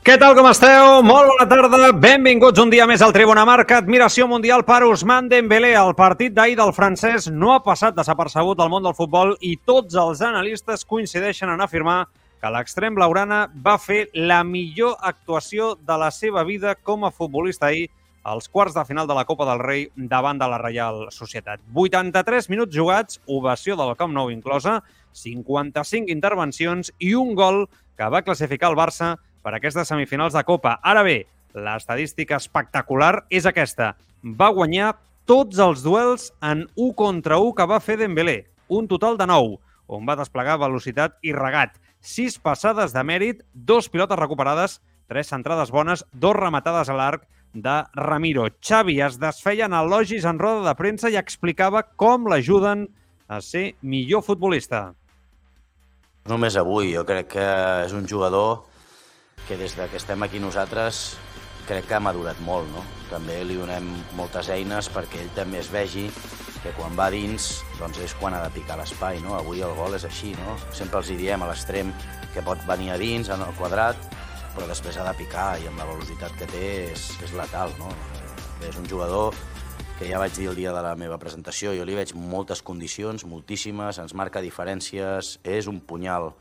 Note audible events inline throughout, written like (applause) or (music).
Què tal, com esteu? Molt bona tarda. Benvinguts un dia més al Tribuna Marca. Admiració mundial per Ousmane Dembélé. El partit d'ahir del francès no ha passat desapercebut al món del futbol i tots els analistes coincideixen en afirmar que l'extrem blaurana va fer la millor actuació de la seva vida com a futbolista ahir als quarts de final de la Copa del Rei davant de la Reial Societat. 83 minuts jugats, ovació del Camp Nou inclosa, 55 intervencions i un gol que va classificar el Barça per aquestes semifinals de Copa. Ara bé, l'estadística espectacular és aquesta. Va guanyar tots els duels en 1 contra 1 que va fer Dembélé, un total de 9, on va desplegar velocitat i regat. 6 passades de mèrit, dos pilotes recuperades, tres centrades bones, dos rematades a l'arc de Ramiro. Xavi es desfeia en elogis en roda de premsa i explicava com l'ajuden a ser millor futbolista. Només avui, jo crec que és un jugador que des de que estem aquí nosaltres crec que ha madurat molt, no? També li donem moltes eines perquè ell també es vegi que quan va dins doncs és quan ha de picar l'espai, no? Avui el gol és així, no? Sempre els hi diem a l'extrem que pot venir a dins, en el quadrat, però després ha de picar i amb la velocitat que té és, és letal, no? És un jugador que ja vaig dir el dia de la meva presentació, jo li veig moltes condicions, moltíssimes, ens marca diferències, és un punyal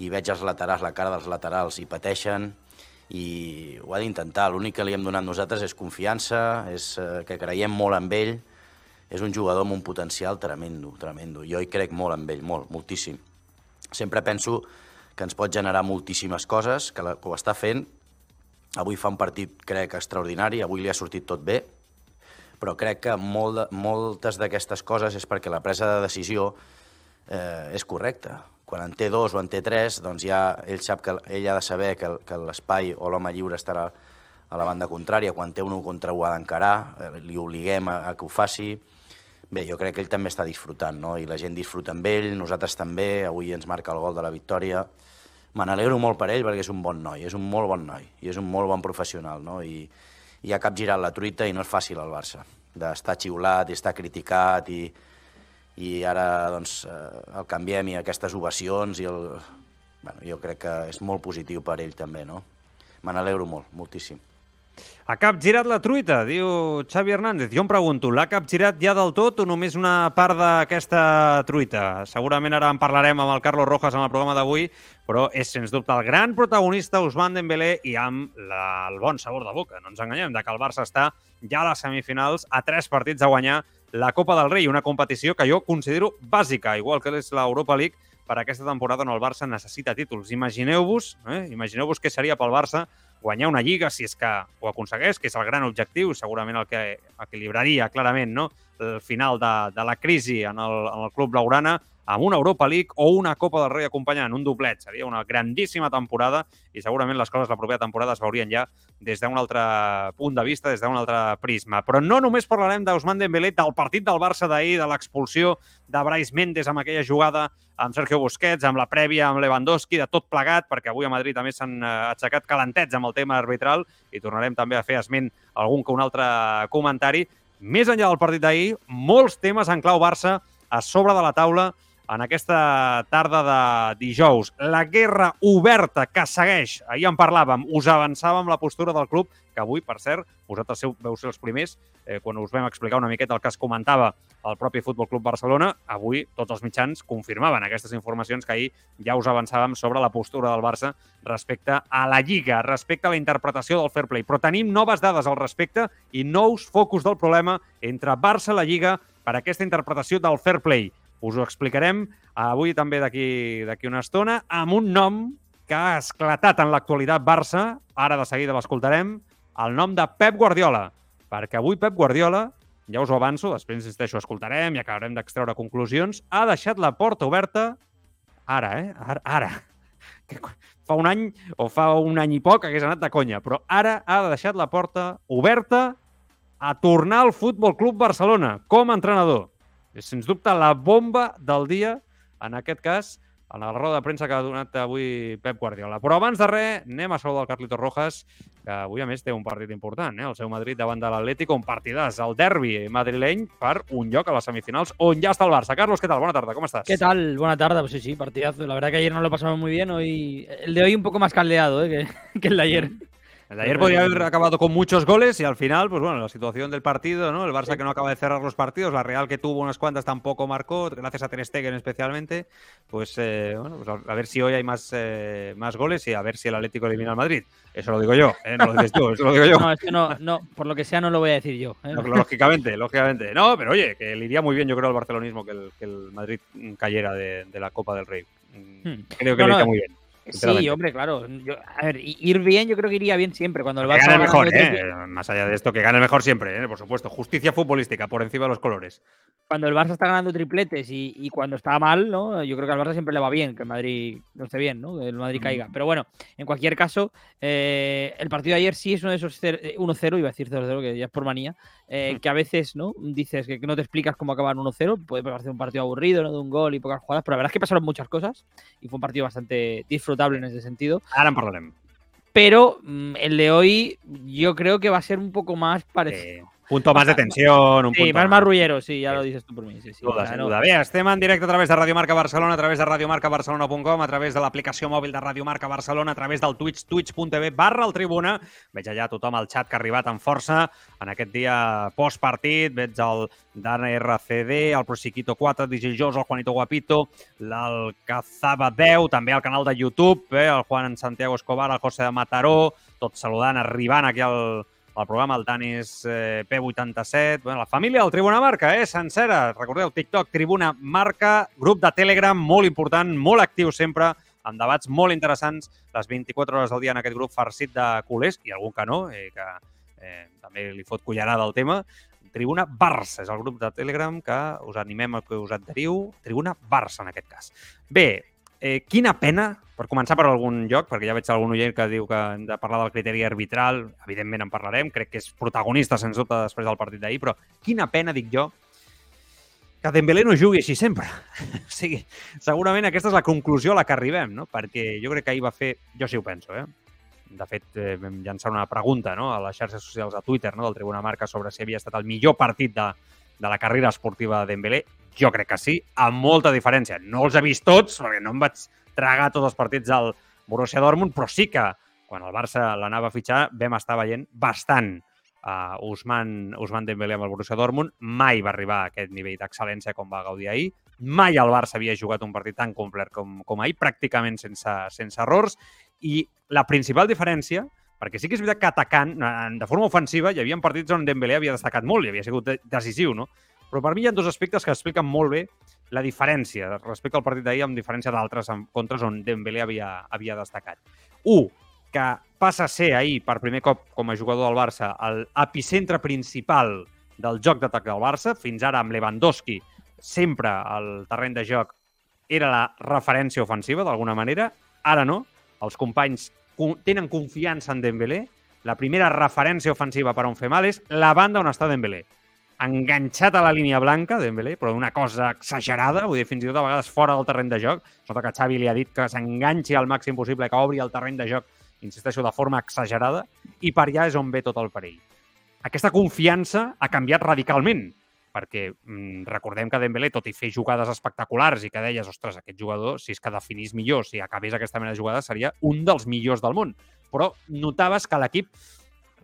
i veig els laterals, la cara dels laterals, i pateixen, i ho ha d'intentar. L'únic que li hem donat nosaltres és confiança, és eh, que creiem molt en ell, és un jugador amb un potencial tremendo, tremendo. Jo hi crec molt en ell, molt, moltíssim. Sempre penso que ens pot generar moltíssimes coses, que, la, que ho està fent. Avui fa un partit, crec, extraordinari, avui li ha sortit tot bé, però crec que molt moltes d'aquestes coses és perquè la presa de decisió eh, és correcta quan en té dos o en té tres, doncs ja ell sap que ell ha de saber que, que l'espai o l'home lliure estarà a la banda contrària, quan té un 1 contra 1 ha d'encarar, eh, li obliguem a, a que ho faci. Bé, jo crec que ell també està disfrutant, no? I la gent disfruta amb ell, nosaltres també, avui ens marca el gol de la victòria. Me n'alegro molt per ell perquè és un bon noi, és un molt bon noi, i és un molt bon professional, no? I, i ha capgirat la truita i no és fàcil al Barça, d'estar xiulat i estar criticat i, i ara doncs, eh, el canviem i aquestes ovacions i el... bueno, jo crec que és molt positiu per ell també, no? Me n'alegro molt, moltíssim. Ha capgirat la truita, diu Xavi Hernández. Jo em pregunto, l'ha capgirat ja del tot o només una part d'aquesta truita? Segurament ara en parlarem amb el Carlos Rojas en el programa d'avui, però és sens dubte el gran protagonista Ousmane Dembélé i amb la, el bon sabor de boca. No ens enganyem, de que el Barça està ja a les semifinals a tres partits a guanyar la Copa del Rei, una competició que jo considero bàsica, igual que és l'Europa League, per aquesta temporada on el Barça necessita títols. Imagineu-vos, eh? imagineu-vos què seria pel Barça guanyar una lliga si és que ho aconsegueix, que és el gran objectiu, segurament el que equilibraria clarament no? el final de, de la crisi en el, en el club blaugrana, amb una Europa League o una Copa del Rei acompanyant, un doblet. Seria una grandíssima temporada i segurament les coses la propera temporada es veurien ja des d'un altre punt de vista, des d'un altre prisma. Però no només parlarem d'Ousmane Dembélé, del partit del Barça d'ahir, de l'expulsió de Brais Méndez amb aquella jugada amb Sergio Busquets, amb la prèvia amb Lewandowski, de tot plegat, perquè avui a Madrid també s'han eh, aixecat calentets amb el tema arbitral i tornarem també a fer esment algun que un altre comentari. Més enllà del partit d'ahir, molts temes en clau Barça a sobre de la taula en aquesta tarda de dijous. La guerra oberta que segueix, ahir en parlàvem, us avançàvem la postura del club, que avui, per cert, vosaltres veu ser els primers, eh, quan us vam explicar una miqueta el que es comentava el propi Futbol Club Barcelona, avui tots els mitjans confirmaven aquestes informacions que ahir ja us avançàvem sobre la postura del Barça respecte a la Lliga, respecte a la interpretació del fair play. Però tenim noves dades al respecte i nous focus del problema entre Barça i la Lliga per aquesta interpretació del fair play. Us ho explicarem avui també d'aquí una estona amb un nom que ha esclatat en l'actualitat Barça, ara de seguida l'escoltarem, el nom de Pep Guardiola, perquè avui Pep Guardiola, ja us ho avanço, després insisteixo, escoltarem i acabarem d'extreure conclusions, ha deixat la porta oberta ara, eh? Ara, ara. (laughs) Que fa un any o fa un any i poc hagués anat de conya, però ara ha deixat la porta oberta a tornar al Futbol Club Barcelona com a entrenador. És, sens dubte, la bomba del dia, en aquest cas, en la roda de premsa que ha donat avui Pep Guardiola. Però abans de res, anem a saludar el Carlito Rojas, que avui, a més, té un partit important, eh? el seu Madrid davant de l'Atlético, un partidàs, el derbi madrileny, per un lloc a les semifinals, on ja està el Barça. Carlos, què tal? Bona tarda, com estàs? ¿Qué tal? Buena tarde, pues sí, sí, partidazo. La verdad que ayer no lo pasamos muy bien, hoy el de hoy un poco más caldeado ¿eh? que, (laughs) que el de ayer. El de ayer podría haber acabado con muchos goles y al final, pues bueno, la situación del partido, ¿no? El Barça que no acaba de cerrar los partidos, la Real que tuvo unas cuantas tampoco marcó, gracias a Ter Stegen especialmente, pues eh, bueno, pues a, ver si hoy hay más, eh, más goles y a ver si el Atlético elimina al Madrid. Eso lo digo yo, ¿eh? no lo dices tú, eso lo digo yo. No, es que no, no, por lo que sea no lo voy a decir yo. ¿eh? Lógicamente, lógicamente. No, pero oye, que le iría muy bien yo creo al barcelonismo que el, que el Madrid cayera de, de, la Copa del Rey. Hmm. Creo que No, le iría muy bien. Sí, hombre, claro. Yo- a ver, ir bien yo creo que iría bien siempre. Cuando el Que Barça gane el va mejor, ¿eh? Más allá de esto, que gane el mejor siempre, ¿eh? por supuesto. Justicia futbolística por encima de los colores. cuando el Barça está ganando tripletes y, y cuando está mal, ¿no? Yo creo que al Barça siempre le va bien que el Madrid no esté bien, ¿no? Que el Madrid Mm. caiga. Pero bueno, en cualquier caso, eh, el partido de ayer sí es uno de esos cer- eh, 1-0, iba a decir 0-0, que ya es por manía, eh, Mm. que a veces, ¿no? Dices que, no te explicas cómo acabar 1-0, puede parecer un partido aburrido, ¿no? De un gol y pocas jugadas, pero la verdad es que pasaron muchas cosas y fue un partido bastante disfrutable en ese sentido. En parlarem. Pero mm, el de hoy yo creo que va a ser un poco más parecido. Eh, punto más de tensión, un Sí, punto más marrullero, sí, ya lo dices tú por mí. Sí, sí, Duda, no- duda. Bé, estem en directe a través de Radio Marca Barcelona, a través de radiomarcabarcelona.com, a través de l'aplicació mòbil de Radio Marca Barcelona, a través del Twitch, twitch.tv barra el Tribuna. Veig allà tothom al xat que ha arribat amb força en aquest dia postpartit. Veig el Dana RCD, el Prosiquito 4, DJ Jos, el Juanito Guapito, el Cazaba 10, també al canal de YouTube, eh, el Juan Santiago Escobar, el José de Mataró, tots saludant, arribant aquí al, al programa, el Tanis eh, P87, bueno, la família del Tribuna Marca, eh, sencera. Recordeu, TikTok, Tribuna Marca, grup de Telegram molt important, molt actiu sempre, amb debats molt interessants, les 24 hores del dia en aquest grup farcit de culers, i algun que no, eh, que eh, també li fot cullerada al tema. Tribuna Barça és el grup de Telegram que us animem a que us adheriu. Tribuna Barça, en aquest cas. Bé, eh, quina pena, per començar per algun lloc, perquè ja veig algun oient que diu que hem de parlar del criteri arbitral, evidentment en parlarem, crec que és protagonista, sens dubte, després del partit d'ahir, però quina pena, dic jo, que Dembélé no jugui així sempre. (laughs) o sigui, segurament aquesta és la conclusió a la que arribem, no? perquè jo crec que ahir va fer, jo sí ho penso, eh? de fet, eh, vam llançar una pregunta no? a les xarxes socials de Twitter no? del Tribuna Marca sobre si havia estat el millor partit de, de la carrera esportiva de Dembélé. Jo crec que sí, amb molta diferència. No els he vist tots, perquè no em vaig tragar tots els partits del Borussia Dortmund, però sí que quan el Barça l'anava a fitxar vam estar veient bastant a Usman, Usman Dembélé amb el Borussia Dortmund. Mai va arribar a aquest nivell d'excel·lència com va gaudir ahir. Mai el Barça havia jugat un partit tan complet com, com ahir, pràcticament sense, sense errors. I la principal diferència, perquè sí que és veritat que atacant, eh, de forma ofensiva, hi havia partits on Dembélé havia destacat molt i havia sigut de- decisiu, no? Però per mi hi ha dos aspectes que expliquen molt bé la diferència respecte al partit d'ahir amb diferència d'altres contres on Dembélé havia, havia destacat. Un, que passa a ser ahir, per primer cop com a jugador del Barça, l'epicentre principal del joc d'atac del Barça. Fins ara amb Lewandowski sempre el terreny de joc era la referència ofensiva, d'alguna manera. Ara no. Els companys co- tenen confiança en Dembélé. La primera referència ofensiva per on fer mal és la banda on està Dembélé. Enganxat a la línia blanca, Dembélé, però una cosa exagerada, vull dir, fins i tot a vegades fora del terreny de joc. Sota que Xavi li ha dit que s'enganxi al màxim possible, que obri el terreny de joc, insisteixo, de forma exagerada, i per allà és on ve tot el perill. Aquesta confiança ha canviat radicalment. perquè mm, recordem que Dembélé, tot i fer jugades espectaculars i que deies, ostres, aquest jugador, si és que definís millor, si acabés aquesta mena de jugada, seria un dels millors del món. Però notaves que l'equip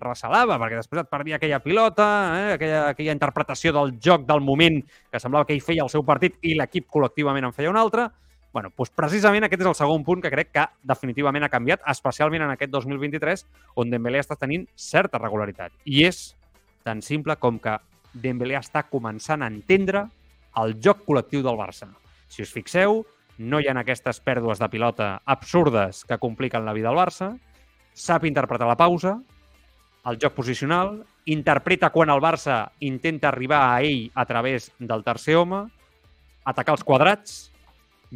recelava, perquè després et perdia aquella pilota, eh, aquella, aquella interpretació del joc del moment que semblava que ell feia el seu partit i l'equip col·lectivament en feia un altre. bueno, doncs precisament aquest és el segon punt que crec que definitivament ha canviat, especialment en aquest 2023, on Dembélé està tenint certa regularitat. I és tan simple com que Dembélé està començant a entendre el joc col·lectiu del Barça. Si us fixeu, no hi ha aquestes pèrdues de pilota absurdes que compliquen la vida al Barça, sap interpretar la pausa, el joc posicional, interpreta quan el Barça intenta arribar a ell a través del tercer home, atacar els quadrats,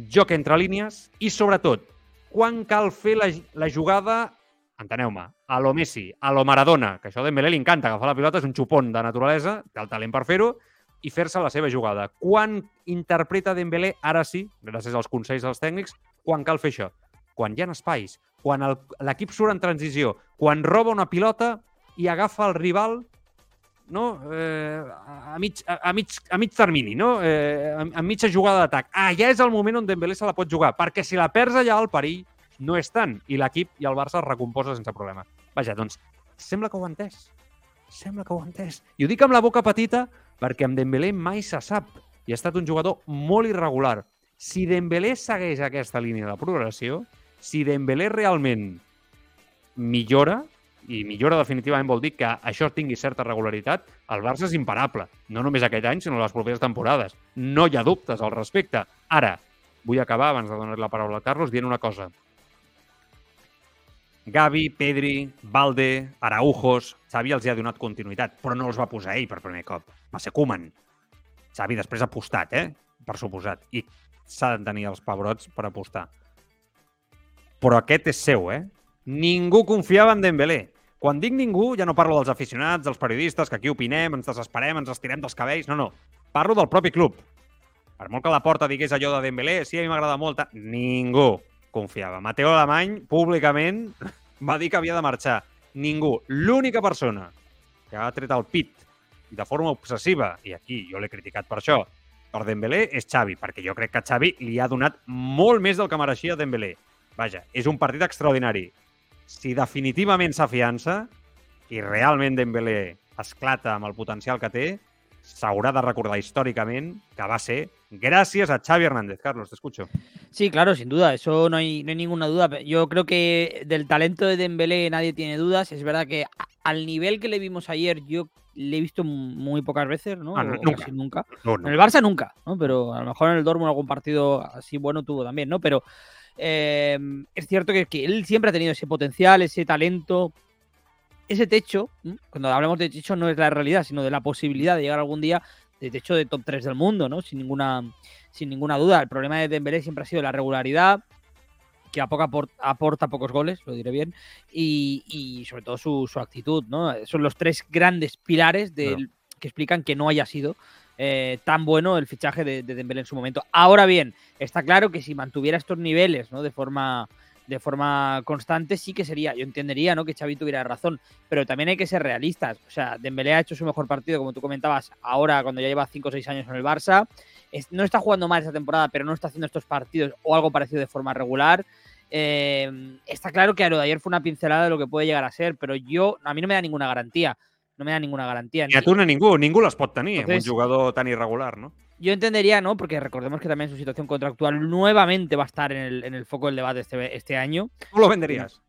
joc entre línies i, sobretot, quan cal fer la, la jugada, enteneu-me, a lo Messi, a lo Maradona, que això a Dembélé li encanta, agafar la pilota és un xupon de naturalesa, té el talent per fer-ho, i fer-se la seva jugada. Quan interpreta Dembélé, ara sí, gràcies als consells dels tècnics, quan cal fer això? Quan hi ha espais, quan l'equip surt en transició, quan roba una pilota i agafa el rival no? eh, a, mig, a, a, mig, a mig termini, no? eh, a, a mitja jugada d'atac. Ja és el moment on Dembélé se la pot jugar, perquè si la perds allà el perill no és tant, i l'equip i el Barça es recomposa sense problema. Vaja, doncs, sembla que ho ha entès. Sembla que ho ha entès. I ho dic amb la boca petita perquè amb Dembélé mai se sap i ha estat un jugador molt irregular. Si Dembélé segueix aquesta línia de progressió, si Dembélé realment millora, i millora definitivament vol dir que això tingui certa regularitat, el Barça és imparable. No només aquest any, sinó les properes temporades. No hi ha dubtes al respecte. Ara, vull acabar, abans de donar la paraula a Carlos, dient una cosa. Gavi, Pedri, Valde, Araujos... Xavi els ha donat continuïtat, però no els va posar ell per primer cop. Va ser Koeman. Xavi després ha apostat, eh? Per suposat. I s'ha de tenir els pebrots per apostar. Però aquest és seu, eh? Ningú confiava en Dembélé. Quan dic ningú, ja no parlo dels aficionats, dels periodistes, que aquí opinem, ens desesperem, ens estirem dels cabells. No, no. Parlo del propi club. Per molt que la porta digués allò de Dembélé, sí, a mi m'agrada molt, ningú confiava. Mateo Alemany, públicament, (laughs) va dir que havia de marxar. Ningú. L'única persona que ha tret el pit de forma obsessiva, i aquí jo l'he criticat per això, per Dembélé és Xavi, perquè jo crec que Xavi li ha donat molt més del que mereixia Dembélé. Vaja, és un partit extraordinari si definitivament s'afiança i realment Dembélé esclata amb el potencial que té, s'haurà de recordar que va ser gracias a Xavi Hernández. Carlos, te escucho. Sí, claro, sin duda, eso no hay, no hay ninguna duda. Yo creo que del talento de Dembélé nadie tiene dudas. Es verdad que al nivel que le vimos ayer, yo le he visto muy pocas veces, ¿no? Ah, no nunca. nunca. No, no. En el Barça nunca, ¿no? Pero a lo mejor en el Dortmund algún partido así bueno tuvo también, ¿no? Pero eh, es cierto que, que, él siempre ha tenido ese potencial, ese talento, ese techo. Cuando hablamos de techo no es la realidad, sino de la posibilidad de llegar algún día de techo de top 3 del mundo, ¿no? Sin ninguna, sin ninguna duda. El problema de Dembélé siempre ha sido la regularidad, que a poco aporta, aporta, pocos goles, lo diré bien, y, y sobre todo su, su, actitud, ¿no? Son los tres grandes pilares del, que explican que no haya sido eh, tan bueno el fichaje de, de, Dembélé en su momento. Ahora bien, está claro que si mantuviera estos niveles, ¿no? De forma de forma constante sí que sería, yo entendería, ¿no? Que Xavi tuviera razón, pero también hay que ser realistas. O sea, Dembélé ha hecho su mejor partido, como tú comentabas, ahora cuando ya lleva 5 o 6 años en el Barça. No está jugando mal esta temporada, pero no está haciendo estos partidos o algo parecido de forma regular. Eh, está claro que a lo de ayer fue una pincelada de lo que puede llegar a ser, pero yo, a mí no me da ninguna garantía. No me da ninguna garantía. Ni a tu ni ningú, ningú les pot tenir, Entonces, un jugador tan irregular, ¿no? Yo entendería, ¿no? Porque recordemos que también su situación contractual nuevamente va a estar en el, en el foco del debate este, este año. ¿Tú lo venderías?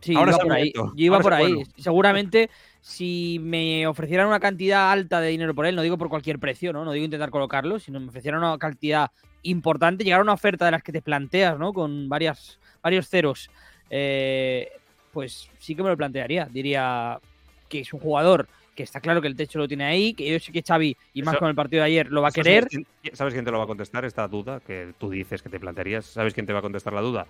Sí, Ahora iba por ahí. Yo iba Ahora por ahí. Bueno. Seguramente, si me ofrecieran una cantidad alta de dinero por él, no digo por cualquier precio, ¿no? No digo intentar colocarlo, sino me ofrecieran una cantidad importante, llegar a una oferta de las que te planteas, ¿no? Con varias, varios ceros, eh, pues sí que me lo plantearía. Diría que es un jugador que está claro que el techo lo tiene ahí, que yo sé que Xavi, y más Eso, con el partido de ayer, lo va a querer. ¿sabes quién, ¿Sabes quién te lo va a contestar esta duda que tú dices que te plantearías? ¿Sabes quién te va a contestar la duda?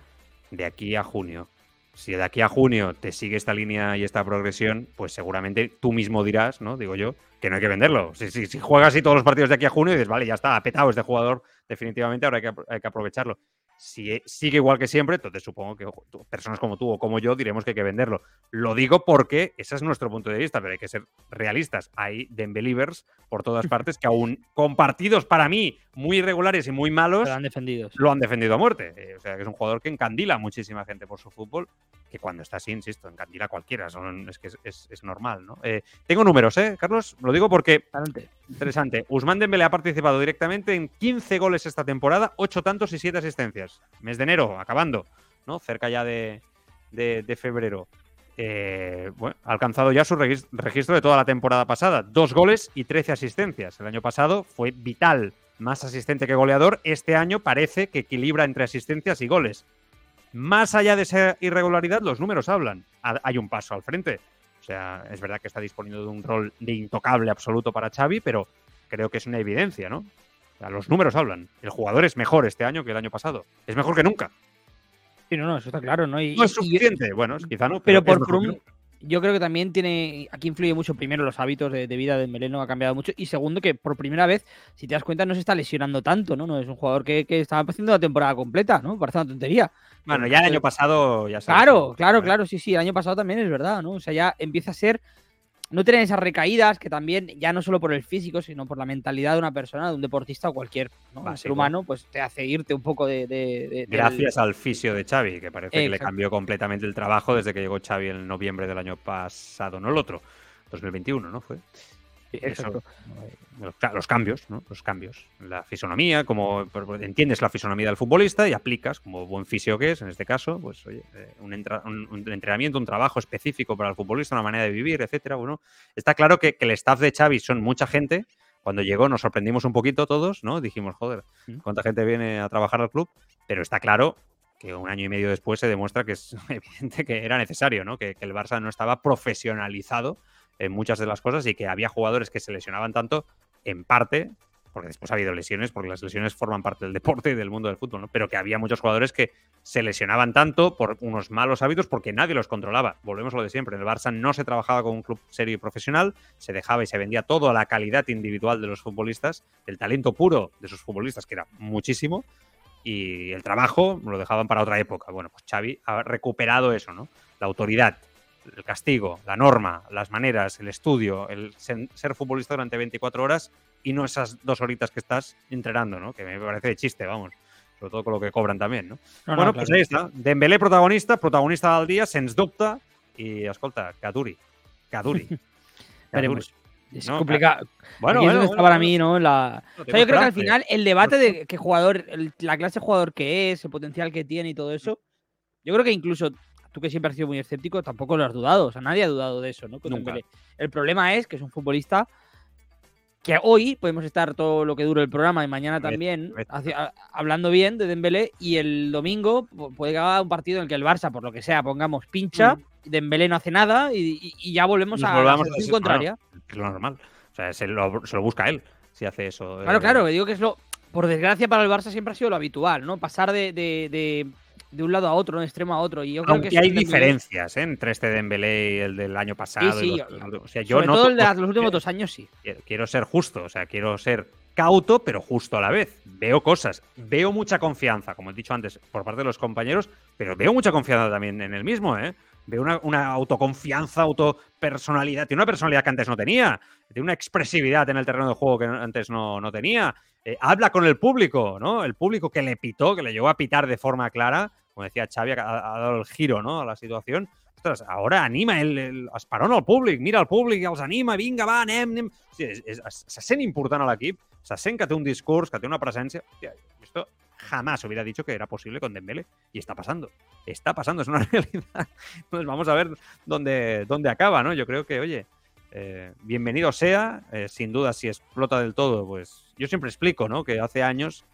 De aquí a junio. Si de aquí a junio te sigue esta línea y esta progresión, pues seguramente tú mismo dirás, ¿no? Digo yo, que no hay que venderlo. Si, si, si juegas así todos los partidos de aquí a junio y dices, vale, ya está, ha petado este jugador, definitivamente ahora hay que, hay que aprovecharlo. Si sigue igual que siempre, entonces supongo que personas como tú o como yo diremos que hay que venderlo. Lo digo porque ese es nuestro punto de vista, pero hay que ser realistas. Hay Dembelivers por todas (laughs) partes que aún con partidos para mí muy irregulares y muy malos Lo han defendido. lo han defendido a muerte. Eh, o sea, que es un jugador que encandila a muchísima gente por su fútbol, que cuando está así, insisto, encandila cualquiera. Son- es que es, es- es normal, ¿no? Eh, tengo números, ¿eh, Carlos? Lo digo porque Adelante. Interesante. Usman Dembélé ha participado directamente en 15 goles esta temporada, 8 tantos y 7 asistencias. Mes de enero, acabando, ¿no? Cerca ya de, de- de febrero. Eh, bueno, ha alcanzado ya su regis- registro de toda la temporada pasada. Dos goles y 13 asistencias. El año pasado fue vital, más asistente que goleador. Este año parece que equilibra entre asistencias y goles. Más allá de esa irregularidad, los números hablan. Ha- Hay un paso al frente. O sea, es verdad que está disponiendo de un rol de intocable absoluto para Xavi, pero creo que es una evidencia, ¿no? O sea, los números hablan. El jugador es mejor este año que el año pasado. Es mejor que nunca. Sí, no, no, eso está claro, ¿no? Y, No es y- suficiente. Bueno, quizá no. Pero por, un-. Yo creo que también tiene. Aquí influye mucho, primero, los hábitos de, de vida de Meleno ha cambiado mucho. Y segundo, que por primera vez, si te das cuenta, no se está lesionando tanto, ¿no? No es un jugador que, que estaba haciendo la temporada completa, ¿no? Parece una tontería. Bueno, ya el año pasado ya sabes Claro, claro, claro, sí, sí. El año pasado también es verdad, ¿no? O sea, ya empieza a ser. No tener esas recaídas que también, ya no solo por el físico, sino por la mentalidad de una persona, de un deportista o cualquier ser humano, pues te hace irte un poco de. de- de- del- Gracias al fisio de Xavi, que parece que le cambió completamente el trabajo desde que llegó Xavi en noviembre del año pasado, no el otro, 2021, ¿no fue? Eso- Exacto. los, ca- los cambios, ¿no? Los cambios. La fisonomía, como entiendes la fisonomía del futbolista y aplicas, como buen fisio que es, en este caso, pues oye, eh, un, entra- un- un entrenamiento, un trabajo específico para el futbolista, una manera de vivir, etcétera. Bueno, está claro que, que el staff de Xavi son mucha gente. Cuando llegó nos sorprendimos un poquito todos, ¿no? Dijimos, joder, Mm. cuánta gente viene a trabajar al club, pero está claro que un año y medio después se demuestra que es (laughs) evidente que era necesario, ¿no? Que, que el Barça no estaba profesionalizado en muchas de las cosas y que había jugadores que se lesionaban tanto, en parte, porque después ha habido lesiones, porque las lesiones forman parte del deporte y del mundo del fútbol, ¿no? Pero que había muchos jugadores que se lesionaban tanto por unos malos hábitos porque nadie los controlaba. Volvemos a lo de siempre. En el Barça no se trabajaba con un club serio y profesional, se dejaba y se vendía todo a la calidad individual de los futbolistas, del talento puro de sus futbolistas, que era muchísimo, y el trabajo lo dejaban para otra época. Bueno, pues Xavi ha recuperado eso, ¿no? La autoridad, el castigo, la norma, las maneras, el estudio, el ser futbolista durante 24 horas y no esas dos horitas que estás entrenando, ¿no? Que me parece de chiste, vamos. Sobre todo con lo que cobran también, ¿no? No, no, bueno, claro. pues ahí está. Dembélé protagonista, protagonista del día, sens dubte, i, escolta, que duri. Que duri. Que Veremos. duri. Es No, complicado. Bueno, Aquí es bueno, bueno, para bueno. mí, ¿no? La... O sea, yo creo que al final el debate de (laughs) qué jugador, el- la clase de jugador que es, el potencial que tiene y todo eso, yo creo que incluso tú que siempre has sido muy escéptico, tampoco lo has dudado. O sea, nadie ha dudado de eso, ¿no? Con Nunca. El problema es que es un futbolista que hoy podemos estar todo lo que dure el programa y mañana también hacia- hablando bien de Dembélé y el domingo pu- puede que haga un partido en el que el Barça, por lo que sea, pongamos pincha, Dembélé no hace nada y, y- y ya volvemos Nos a la ese- contraria. Es lo normal. O sea, se lo, se lo busca él si hace eso. Claro, eh, claro, digo que es lo. Por desgracia para el Barça siempre ha sido lo habitual, ¿no? Pasar de, de, de, de un lado a otro, de un extremo a otro. Y yo creo Aunque que hay diferencias ¿eh? entre este Dembélé y el del año pasado. sí, los- yo- o sea, yo Sobre no todo el de los últimos dos años, sí. quiero, quiero ser justo, o sea, quiero ser cauto, pero justo a la vez. Veo cosas, veo mucha confianza, como he dicho antes, por parte de los compañeros, pero veo mucha confianza también en el mismo, ¿eh? Veo una, una autoconfianza, autopersonalidad. Tiene una personalidad que antes no tenía. Tiene una expresividad en el terreno de juego que antes no, no tenía. Eh, habla con el público, ¿no? El público que le pitó, que le llegó a pitar de forma clara. Como decía Xavi, ha, dado el giro, ¿no? A la situación. Ostres, ahora anima el, el al públic, mira al públic els anima, vinga, va, anem, anem. Sí, és, se sent important a l'equip, se sent que té un discurs, que té una presència. Hòstia, esto jamás hubiera dicho que era posible con Dembélé y está pasando. Está pasando, es una (laughs) realidad. Entonces vamos a ver dónde, dónde acaba, ¿no? Yo creo que, oye, eh, bienvenido sea, eh, sin duda si explota del todo, pues yo siempre explico, ¿no? Que hace años,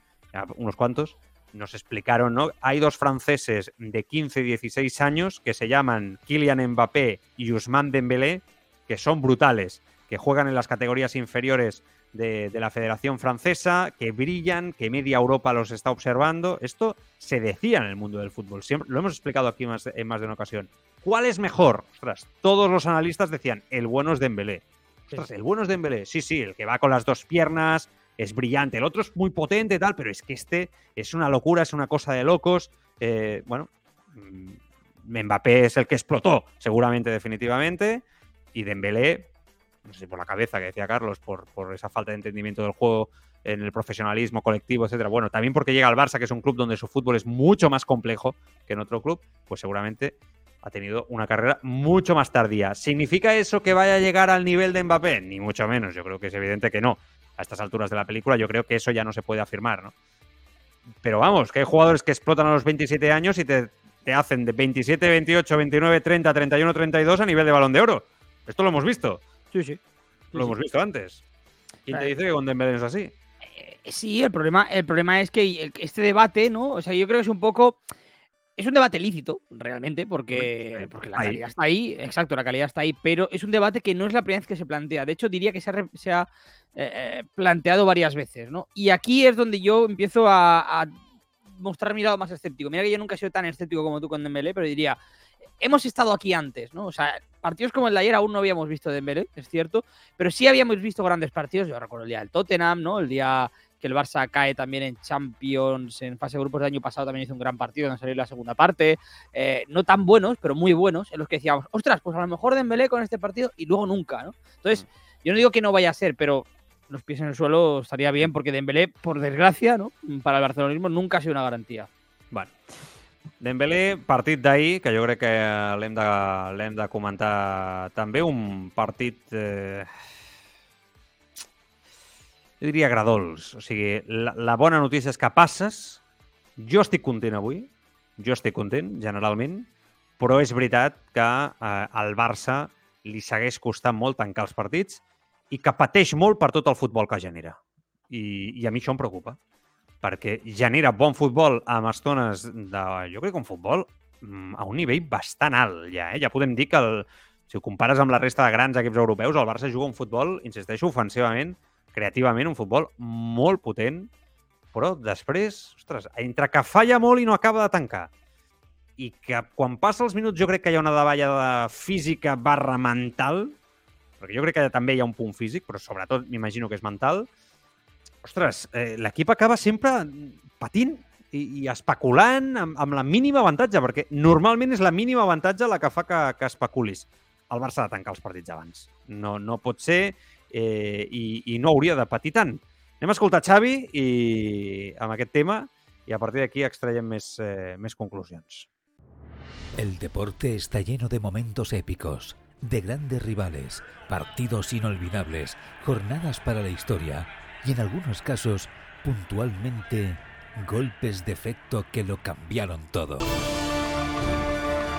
unos cuantos, nos explicaron, ¿no? Hay dos franceses de 15 y 16 años que se llaman Kylian Mbappé y Ousmane Dembélé, que son brutales, que juegan en las categorías inferiores de, de la Federación Francesa, que brillan, que media Europa los está observando. Esto se decía en el mundo del fútbol, siempre lo hemos explicado aquí más, en más de una ocasión. ¿Cuál es mejor? Ostras, todos los analistas decían, el bueno es Dembélé. Ostras, el bueno es Dembélé. Sí, sí, el que va con las dos piernas, es brillante, el otro es muy potente tal, pero es que este es una locura, es una cosa de locos. Eh, bueno, mm, Mbappé es el que explotó, seguramente, definitivamente, y Dembélé, no sé si por la cabeza que decía Carlos, por, por esa falta de entendimiento del juego en el profesionalismo colectivo, etcétera. Bueno, también porque llega al Barça, que es un club donde su fútbol es mucho más complejo que en otro club, pues seguramente ha tenido una carrera mucho más tardía. ¿Significa eso que vaya a llegar al nivel de Mbappé? Ni mucho menos, yo creo que es evidente que no. A estas alturas de la película yo creo que eso ya no se puede afirmar, ¿no? Pero vamos, que hay jugadores que explotan a los 27 años y te, te hacen de 27, 28, 29, 30, 31, 32 a nivel de balón de oro. Esto lo hemos visto. Sí, sí. Lo hemos visto antes. ¿Quién te dice que con Dembélé es así? Eh, Sí, el problema, el problema es que este debate, ¿no? O sea, yo creo que es un poco. Es un debate lícito, realmente, porque, porque la ahí. calidad está ahí, exacto, la calidad está ahí, pero es un debate que no es la primera vez que se plantea. De hecho, diría que se ha, se ha, eh, planteado varias veces, ¿no? Y aquí es donde yo empiezo a, a mostrar mi lado más escéptico. Mira que yo nunca he sido tan escéptico como tú con Dembélé, pero diría, hemos estado aquí antes, ¿no? O sea, partidos como el de ayer aún no habíamos visto Dembélé, es cierto, pero sí habíamos visto grandes partidos. Yo recuerdo el día del Tottenham, ¿no? El día que el Barça cae también en Champions, en fase de grupos del año pasado también hizo un gran partido donde salió la segunda parte. Eh, no tan buenos, pero muy buenos, en los que decíamos, ostras, pues a lo mejor Dembélé con este partido y luego nunca, ¿no? Entonces, yo no digo que no vaya a ser, pero los pies en el suelo estaría bien porque Dembélé, por desgracia, ¿no? Para el barcelonismo nunca ha sido una garantía. Bueno. Dembélé, partit d'ahir, que jo crec que l'hem de, de comentar també, un partit... Eh... Jo diria agradols. O sigui, la, la bona notícia és que passes. Jo estic content avui. Jo estic content, generalment. Però és veritat que eh, al Barça li segueix costant molt tancar els partits i que pateix molt per tot el futbol que genera. I, i a mi això em preocupa perquè genera bon futbol amb estones de, jo crec que un futbol mm, a un nivell bastant alt ja, eh? Ja podem dir que el, si ho compares amb la resta de grans equips europeus, el Barça juga un futbol, insisteixo, ofensivament, creativament, un futbol molt potent, però després, ostres, entre que falla molt i no acaba de tancar, i que quan passa els minuts jo crec que hi ha una davalla de física barra mental, perquè jo crec que també hi ha un punt físic, però sobretot m'imagino que és mental, ostres, eh, l'equip acaba sempre patint i, i especulant amb, amb la mínima avantatge, perquè normalment és la mínima avantatge la que fa que, que especulis. El Barça ha de tancar els partits abans. No, no pot ser eh, i, i no hauria de patir tant. Anem a escoltar Xavi i, amb aquest tema i a partir d'aquí extraiem més, eh, més conclusions. El deporte está lleno de momentos épicos, de grandes rivales, partidos inolvidables, jornadas para la historia y en algunos casos, puntualmente, golpes de efecto que lo cambiaron todo.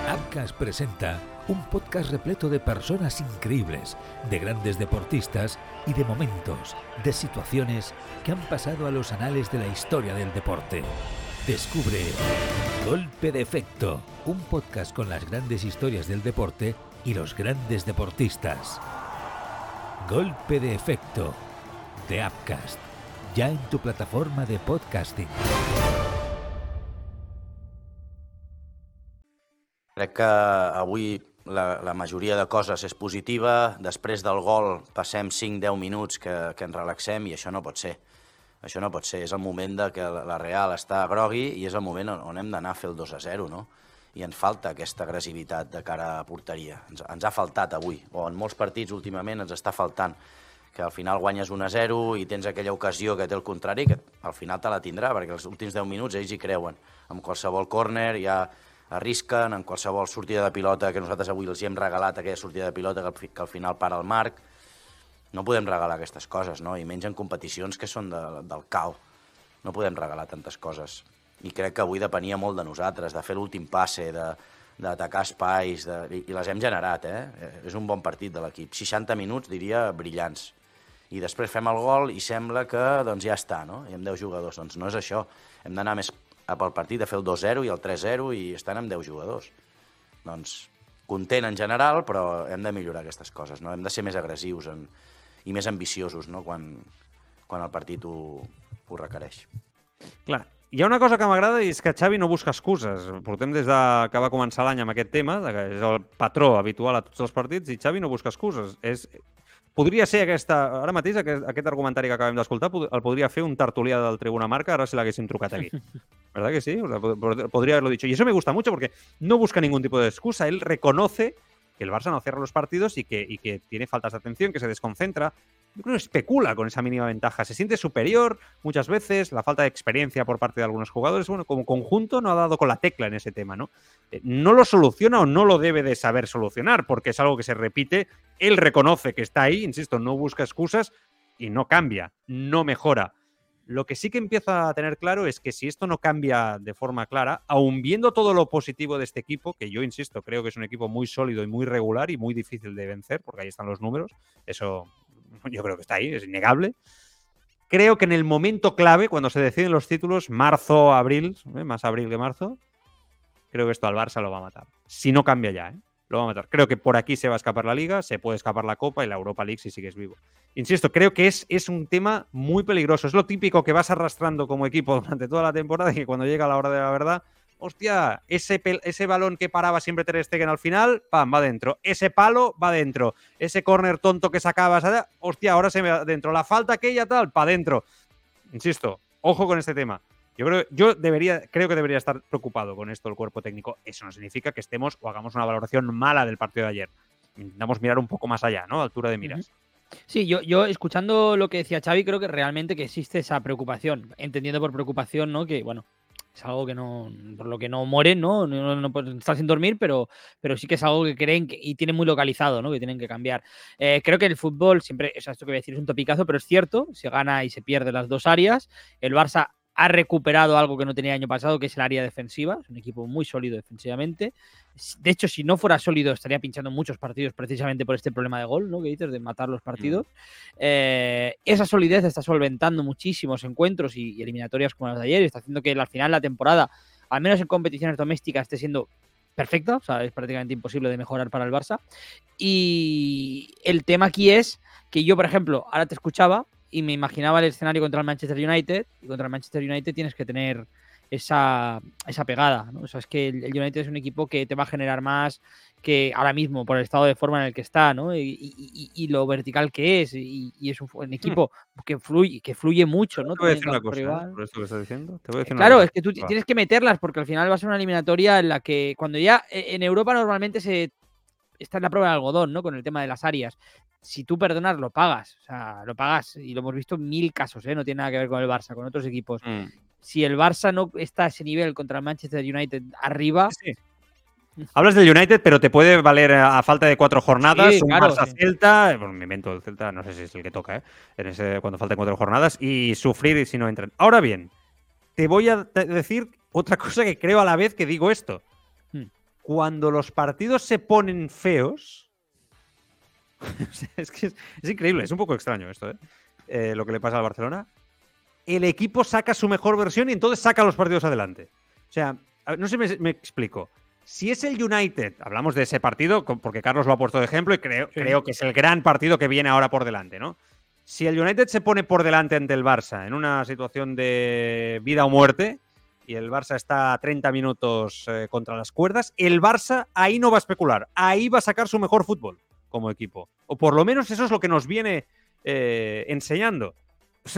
Abcas presenta un podcast repleto de personas increíbles, de grandes deportistas y de momentos, de situaciones que han pasado a los anales de la historia del deporte. Descubre Golpe de Efecto, un podcast con las grandes historias del deporte y los grandes deportistas. Golpe de Efecto, de Upcast, ya en tu plataforma de podcasting. Crec que avui la, la majoria de coses és positiva. Després del gol passem 5-10 minuts que, que ens relaxem i això no pot ser. Això no pot ser. És el moment de que la Real està grogui i és el moment on, on hem d'anar a fer el 2-0, no? I ens falta aquesta agressivitat de cara a porteria. Ens, ens ha faltat avui, o en molts partits últimament ens està faltant que al final guanyes 1-0 i tens aquella ocasió que té el contrari, que al final te la tindrà, perquè els últims 10 minuts ells hi creuen. Amb qualsevol córner ja arrisquen, en qualsevol sortida de pilota que nosaltres avui els hem regalat, aquella sortida de pilota que al, que al final para el marc. No podem regalar aquestes coses, no? I menys en competicions que són de, del cau. No podem regalar tantes coses. I crec que avui depenia molt de nosaltres, de fer l'últim passe, de d'atacar espais, de, i, les hem generat, eh? És un bon partit de l'equip. 60 minuts, diria, brillants. I després fem el gol i sembla que doncs, ja està, no? I amb 10 jugadors. Doncs no és això. Hem d'anar més pel partit, a fer el 2-0 i el 3-0 i estan amb 10 jugadors. Doncs content en general, però hem de millorar aquestes coses, no? Hem de ser més agressius en, i més ambiciosos, no?, quan, quan el partit ho, ho requereix. Clar, hi ha una cosa que m'agrada i és que Xavi no busca excuses. Portem des de que va començar l'any amb aquest tema, que és el patró habitual a tots els partits, i Xavi no busca excuses. És podria ser aquesta... Ara mateix aquest, aquest argumentari que acabem d'escoltar el podria fer un tertulià del Tribuna Marca, ahora si l'haguéssim trucat aquí. (laughs) ¿Verdad que sí? Podría haberlo dicho. Y eso me gusta mucho porque no busca ningún tipo de excusa. Él reconoce que el Barça no cierra los partidos y que, tiene faltas de atención, que se desconcentra, yo creo que especula con esa mínima ventaja. Se siente superior muchas veces, la falta de experiencia por parte de algunos jugadores, bueno, como conjunto no ha dado con la tecla en ese tema, ¿no? Eh, no lo soluciona o no lo debe de saber solucionar, porque es algo que se repite, él reconoce que está ahí, insisto, no busca excusas y no cambia, no mejora. Lo que sí que empieza a tener claro es que si esto no cambia de forma clara, aun viendo todo lo positivo de este equipo, que yo insisto, creo que es un equipo muy sólido y muy regular y muy difícil de vencer, porque ahí están los números, eso (laughs) yo creo que está ahí, es innegable. Creo que en el momento clave, cuando se deciden los títulos, marzo, abril, ¿eh? más abril que marzo, creo que esto al Barça lo va a matar. Si no cambia ya, ¿eh? Lo va a matar. Creo que por aquí se va a escapar la Liga, se puede escapar la Copa y la Europa League si sigues vivo. Insisto, creo que es, es un tema muy peligroso. Es lo típico que vas arrastrando como equipo (laughs) durante toda la temporada y que cuando llega la hora de la verdad hostia, ese, ese balón que paraba siempre Ter Stegen al final, pam, va dentro. Ese palo va dentro. Ese córner tonto que sacabas, hostia, ahora se me va dentro. La falta aquella tal, para dentro. Insisto, ojo con este tema. Yo creo, yo debería, creo que debería estar preocupado con esto el cuerpo técnico. Eso no significa que estemos o hagamos una valoración mala del partido de ayer. Intentamos mirar un poco más allá, ¿no? Altura de miras. Sí, yo, yo escuchando lo que decía Xavi, creo que realmente que existe esa preocupación. Entendiendo por preocupación, ¿no? Que, bueno, es algo que no, por lo que no mueren, ¿no? No, no, sin dormir, pero, pero sí que es algo que creen y tienen muy localizado, ¿no? Que tienen que cambiar. Eh, creo que el fútbol siempre, o sea, esto que voy a decir es un topicazo, pero es cierto, se gana y se pierde las dos áreas. El Barça ha recuperado algo que no tenía el año pasado, que es el área defensiva. Es un equipo muy sólido defensivamente. De hecho, si no fuera sólido, estaría pinchando muchos partidos precisamente por este problema de gol, ¿no? Que dices, de matar los partidos. Eh, esa solidez está solventando muchísimos encuentros y, eliminatorias como las de ayer. Y está haciendo que al final la temporada, al menos en competiciones domésticas, esté siendo perfecta. O sea, es prácticamente imposible de mejorar para el Barça. Y el tema aquí es que yo, por ejemplo, ahora te escuchaba y me imaginaba el escenario contra el Manchester United y contra el Manchester United tienes que tener esa, esa pegada. ¿no? O sea, es que el, United es un equipo que te va a generar más que ahora mismo por el estado de forma en el que está ¿no? y, lo vertical que es. Y, es un, hmm. equipo que fluye, que fluye mucho. ¿no? Te voy a decir una cosa, ¿eh? por esto que estás diciendo. claro, es que tú tienes que meterlas porque al final va a ser una eliminatoria en la que cuando ya e, en Europa normalmente se está en la prueba de algodón, ¿no? Con el tema de las áreas si tú perdonas, lo pagas. O sea, lo pagas. Y lo hemos visto en mil casos, ¿eh? No tiene nada que ver con el Barça, con otros equipos. Mm. Si el Barça no está a ese nivel contra el Manchester United arriba. Hablas del United, pero te puede valer a falta de cuatro jornadas un Barça Celta, bueno, me invento el Celta, no sé si es el que toca, ¿eh? En ese, cuando falten cuatro jornadas, y sufrir si no entran. Ahora bien, te voy a decir otra (laughs) cosa que creo a la vez que digo esto. Cuando los partidos se ponen feos, (laughs) es que es, increíble, es un poco extraño esto, ¿eh? ¿eh? lo que le pasa al Barcelona. El equipo saca su mejor versión y entonces saca los partidos adelante. O sea, no sé si me, explico. Si es el United, hablamos de ese partido, porque Carlos lo ha puesto de ejemplo y creo, creo que es el gran partido que viene ahora por delante, ¿no? Si el United se pone por delante ante el Barça en una situación de vida o muerte, y el Barça está a 30 minutos eh, contra las cuerdas, el Barça ahí no va a especular, ahí va a sacar su mejor fútbol como equipo. O por lo menos eso es lo que nos viene eh, enseñando.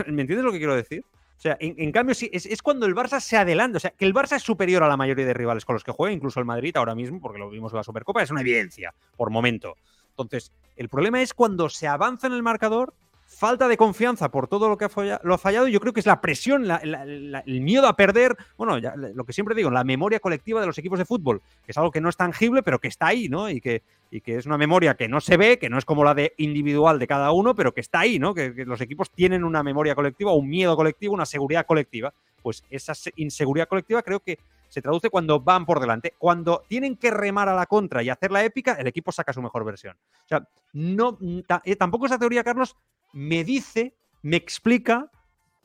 ¿Me entiendes lo que quiero decir? O sea, en, cambio, sí, es, cuando el Barça se adelanta. O sea, que el Barça es superior a la mayoría de rivales con los que juega, incluso el Madrid ahora mismo, porque lo vimos en la Supercopa, es una evidencia, por momento. Entonces, el problema es cuando se avanza en el marcador falta de confianza por todo lo que ha fallado, lo ha fallado. Yo creo que es la presión, el miedo a perder. Bueno, lo que siempre digo, la memoria colectiva de los equipos de fútbol, que es algo que no es tangible, pero que está ahí, ¿no? Y que, y que es una memoria que no se ve, que no es como la de individual de cada uno, pero que está ahí, ¿no? Que, que los equipos tienen una memoria colectiva, un miedo colectivo, una seguridad colectiva. Pues esa inseguridad colectiva creo que se traduce cuando van por delante. Cuando tienen que remar a la contra y hacer la épica, el equipo saca su mejor versión. O sea, no, eh, tampoco esa teoría, Carlos, me dice, me explica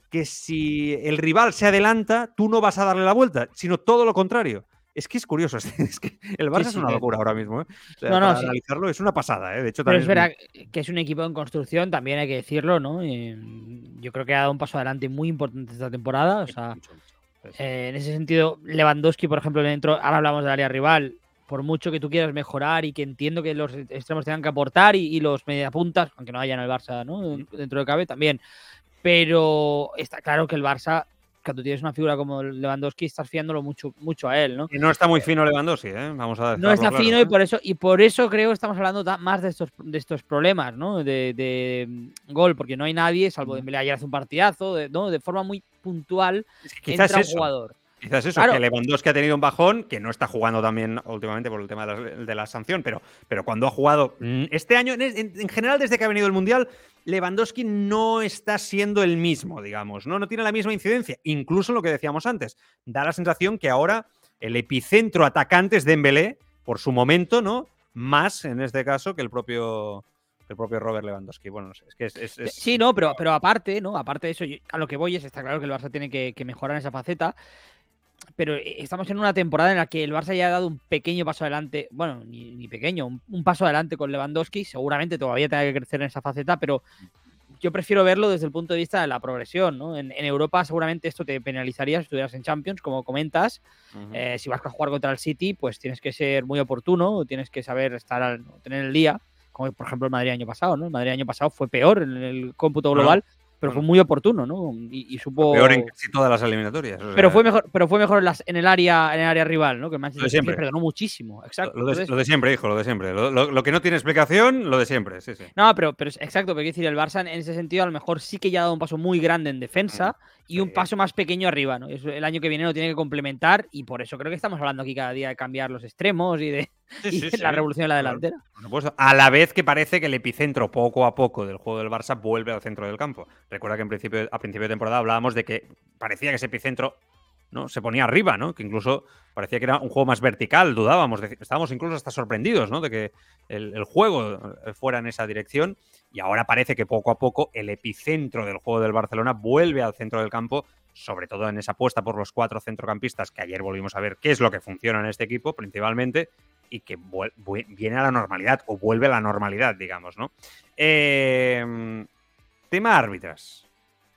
que si el rival se adelanta, tú no vas a darle la vuelta, sino todo lo contrario. Es que es curioso, (laughs) es que el Barça es una locura ahora mismo. ¿eh? no, no, analizarlo es una pasada, ¿eh? de hecho. Pero es verdad que es un equipo en construcción, también hay que decirlo, ¿no? yo creo que ha dado un paso adelante muy importante esta temporada. O sea, eh, en ese sentido, Lewandowski, por ejemplo, dentro, ahora hablamos del área rival, por mucho que tú quieras mejorar y que entiendo que los extremos tengan que aportar y, y los mediapuntas, aunque no hayan el Barça, ¿no? Dentro de cabe también. Pero está claro que el Barça cuando tienes una figura como Lewandowski, estás fiándolo mucho, mucho a él, ¿no? Y no está muy fino Lewandowski, ¿eh? Vamos a No está claro, fino ¿eh? y por eso, y por eso creo que estamos hablando más de estos, de estos problemas, ¿no? De, de, mm, gol, porque no hay nadie, salvo Dembélé ayer hace un partidazo, de, ¿no? De forma muy puntual Es que entra un jugador. Quizás eso, Claro. que Lewandowski ha tenido un bajón, que no está jugando también últimamente por el tema de la, de la sanción, pero, pero cuando ha jugado mm, este año, en, en- en general desde que ha venido el Mundial, Lewandowski no está siendo el mismo, digamos, ¿no? No tiene la misma incidencia, incluso en lo que decíamos antes. Da la sensación que ahora el epicentro atacante es Dembélé, por su momento, ¿no? Más, en este caso, que el propio, el propio Robert Lewandowski. Bueno, no sé, es que es... es- es- Sí, no, pero, pero aparte, ¿no? Aparte de eso, yo- a lo que voy es, está claro que el Barça tiene que, que mejorar en esa faceta. Pero eh, estamos en una temporada en la que el Barça ya ha dado un pequeño paso adelante, bueno, ni, ni pequeño, un, un paso adelante con Lewandowski. Seguramente todavía tenga que crecer en esa faceta, pero yo prefiero verlo desde el punto de vista de la progresión, ¿no? En, en Europa seguramente esto te penalizaría si estuvieras en Champions, como comentas. Eh, si vas a jugar contra el City, pues tienes que ser muy oportuno, tienes que saber estar al, tener el día, como por ejemplo el Madrid año pasado, ¿no? El Madrid año pasado fue peor en el cómputo Bueno, global, pero fue muy oportuno, ¿no? Y, y supo. Peor en casi todas las eliminatorias. o Pero fue mejor, pero fue mejor en, las- en el área, en el área rival, ¿no? Que el Manchester. City perdonó muchísimo. Exacto. Lo de, Entonces- lo de siempre, hijo, lo de siempre. Lo, lo- lo que no tiene explicación, lo de siempre, sí, sí. No, pero, pero es- exacto, pero quiero decir, el Barça en ese sentido a lo mejor sí que ya ha dado un paso muy grande en defensa y un paso más pequeño arriba, ¿no? Eso el año que viene lo tiene que complementar y por eso creo que estamos hablando aquí cada día de cambiar los extremos y de, Sí, y sí, de la sí. revolución de la delantera. Por. A la vez que parece que el epicentro poco a poco del juego del Barça vuelve al centro del campo. Recuerda que en principio, a principio de temporada hablábamos de que parecía que ese epicentro ¿no? se ponía arriba, ¿no? Que incluso parecía que era un juego más vertical, dudábamos, estábamos incluso hasta sorprendidos, ¿no? De que el, el juego eh, fuera en esa dirección. Y ahora parece que poco a poco el epicentro del juego del Barcelona vuelve al centro del campo, sobre todo en esa apuesta por los cuatro centrocampistas que ayer volvimos a ver qué es lo que funciona en este equipo, principalmente, y que viene a la normalidad o vuelve a la normalidad, digamos, no? Eh, tema àrbitres.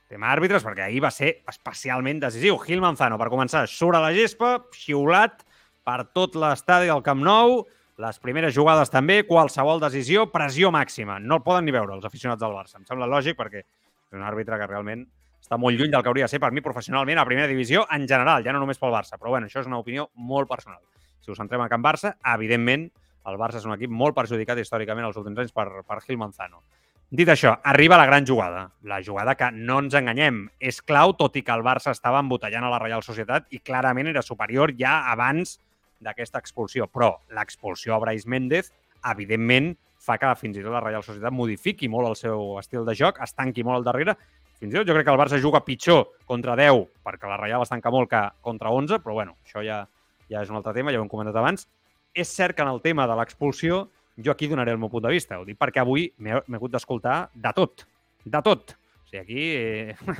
Tema àrbitres, perquè ahir va ser especialment decisiu. Gil Manzano, per començar, surt a la gespa, xiulat per tot l'estadi del Camp Nou, les primeres jugades també, qualsevol decisió, pressió màxima. No el poden ni veure els aficionats del Barça. Em sembla lògic perquè és un àrbitre que realment està molt lluny del que hauria de ser per mi professionalment a primera divisió en general, ja no només pel Barça. Però bueno, això és una opinió molt personal. Si us centrem a Can Barça, evidentment el Barça és un equip molt perjudicat històricament els últims anys per, per Gil Manzano. Dit això, arriba la gran jugada. La jugada que, no ens enganyem, és clau, tot i que el Barça estava embotellant a la Reial Societat i clarament era superior ja abans d'aquesta expulsió. Però l'expulsió a Brais Méndez, evidentment, fa que fins i tot la Reial Societat modifiqui molt el seu estil de joc, es tanqui molt al darrere. Fins i tot jo crec que el Barça juga pitjor contra 10, perquè la Reial es tanca molt que contra 11, però bueno, això ja, ja és un altre tema, ja ho hem comentat abans. És cert que en el tema de l'expulsió jo aquí donaré el meu punt de vista. Ho dic perquè avui m'he hagut d'escoltar de tot. De tot. O sigui, aquí, eh,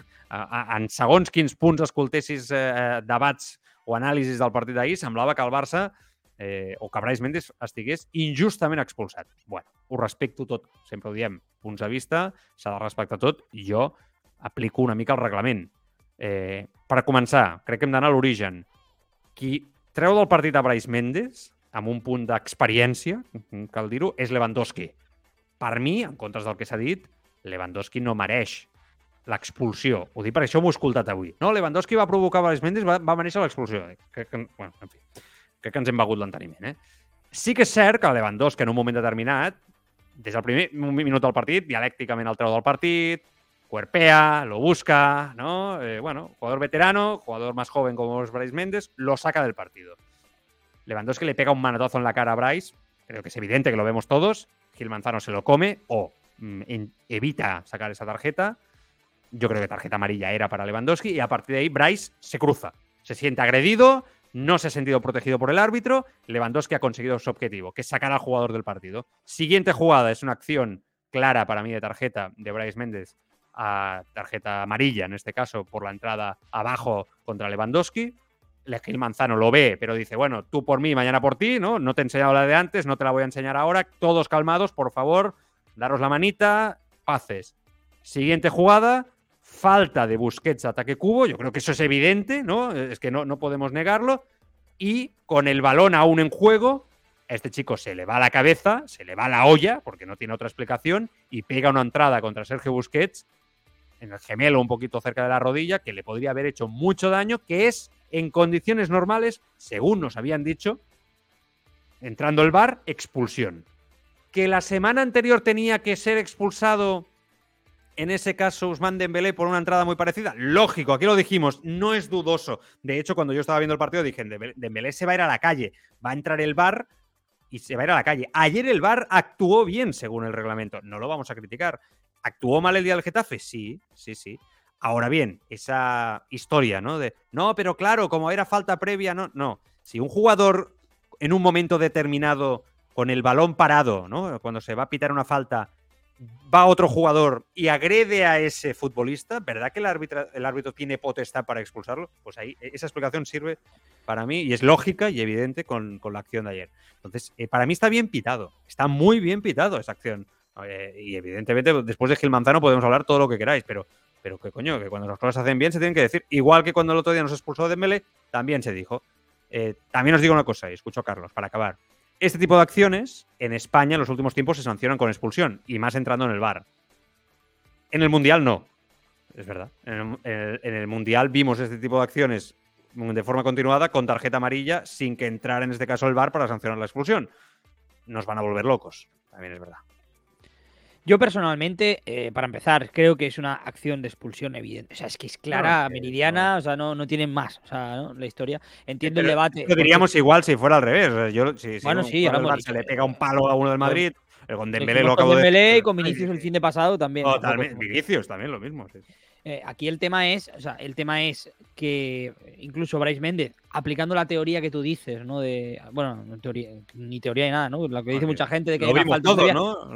en segons quins punts escoltessis eh, debats o anàlisis del partit d'ahir, semblava que el Barça eh, o que Brais Méndez estigués injustament expulsat. bueno, ho respecto tot, sempre ho diem, punts de vista, s'ha de respectar tot, jo aplico una mica el reglament. Eh, per començar, crec que hem d'anar a l'origen. Qui treu del partit a Brais Méndez, amb un punt d'experiència, cal dir-ho, és Lewandowski. Per mi, en comptes del que s'ha dit, Lewandowski no mereix l'expulsió. Ho dic perquè això m'ho he escoltat avui. No, Lewandowski va provocar Brais Méndez, va, va mereixer l'expulsió. Crec que, bueno, en fi, crec que ens hem begut l'enteniment. Eh? Sí que és cert que Lewandowski en un moment determinat, des del primer minut del partit, dialècticament el treu del partit, cuerpea, lo busca, ¿no? Eh, bueno, jugador veterano, jugador más joven como es Bryce Méndez, lo saca del partido. Lewandowski le pega un manotazo en la cara a Bryce, creo que es evidente que lo vemos todos, Gil Manzano se lo come o mm, evita sacar esa tarjeta. Yo creo que tarjeta amarilla era para Lewandowski y a partir de ahí Bryce se cruza, se siente agredido, no se ha sentido protegido por el árbitro, Lewandowski ha conseguido su objetivo, que es sacar al jugador del partido. Siguiente jugada es una acción clara para mí de tarjeta de Bryce Méndez a tarjeta amarilla, en este caso, por la entrada abajo contra Lewandowski. Le- Gil Manzano lo ve, pero dice, bueno, tú por mí, mañana por ti, ¿no? No te he enseñado la de antes, no te la voy a enseñar ahora. Todos calmados, por favor, daros la manita, paces. Siguiente jugada, falta de Busquets ataque cubo, yo creo que eso es evidente, ¿no? Es que no, no podemos negarlo. Y con el balón aún en juego, A este chico se le va la cabeza, se le va la olla, porque no tiene otra explicación, y pega una entrada contra Sergio Busquets en el gemelo un poquito cerca de la rodilla, que le podría haber hecho mucho daño, que es en condiciones normales, según nos habían dicho, entrando el bar, expulsión. Que la semana anterior tenía que ser expulsado, en ese caso, Usman Dembélé por una entrada muy parecida. Lógico, aquí lo dijimos, no es dudoso. De hecho, cuando yo estaba viendo el partido dije, Dembélé se va a ir a la calle, va a entrar el bar y se va a ir a la calle. Ayer el bar actuó bien según el reglamento, no lo vamos a criticar. ¿Actuó mal el día del Getafe? Sí, sí, sí. Ahora bien, esa historia, ¿no? De, no, pero claro, como era falta previa, no, no. Si un jugador en un momento determinado, con el balón parado, ¿no? Cuando se va a pitar una falta, va otro jugador y agrede a ese futbolista, ¿verdad que el árbitro, el árbitro tiene potestad para expulsarlo? Pues ahí esa explicación sirve para mí y es lógica y evidente con, la acción de ayer. Entonces, eh, para mí está bien pitado, está muy bien pitado esa acción. Eh, y evidentemente, después de Gil Manzano podemos hablar todo lo que queráis, pero, pero que coño, que cuando las cosas se hacen bien se tienen que decir. Igual que cuando el otro día nos expulsó de Mele, también se dijo. Eh, también os digo una cosa, y escucho a Carlos, para acabar. Este tipo de acciones en España en los últimos tiempos se sancionan con expulsión y más entrando en el bar. En el Mundial no. Es verdad. En el, Mundial vimos este tipo de acciones de forma continuada con tarjeta amarilla sin que entrara en este caso el bar para sancionar la expulsión. Nos van a volver locos. También es verdad. Yo personalmente, eh, para empezar, creo que es una acción de expulsión evidente. O sea, es que es clara, meridiana, o sea, no, no tienen más. O sea, la historia. Entiendo el debate. Lo diríamos igual si fuera al revés. Yo, si, bueno, sí, se le pega un palo a uno del Madrid. Con Dembélé lo acabo con Dembélé y con (laughs) Vinicius el fin de pasado también. Totalmente. Vinicius también lo mismo. Eh, aquí el tema es, o sea, el tema es que incluso Bryce Méndez, aplicando la teoría que tú dices, ¿no? De, bueno, teoría, ni teoría ni nada, ¿no? Lo que dice mucha gente de que falta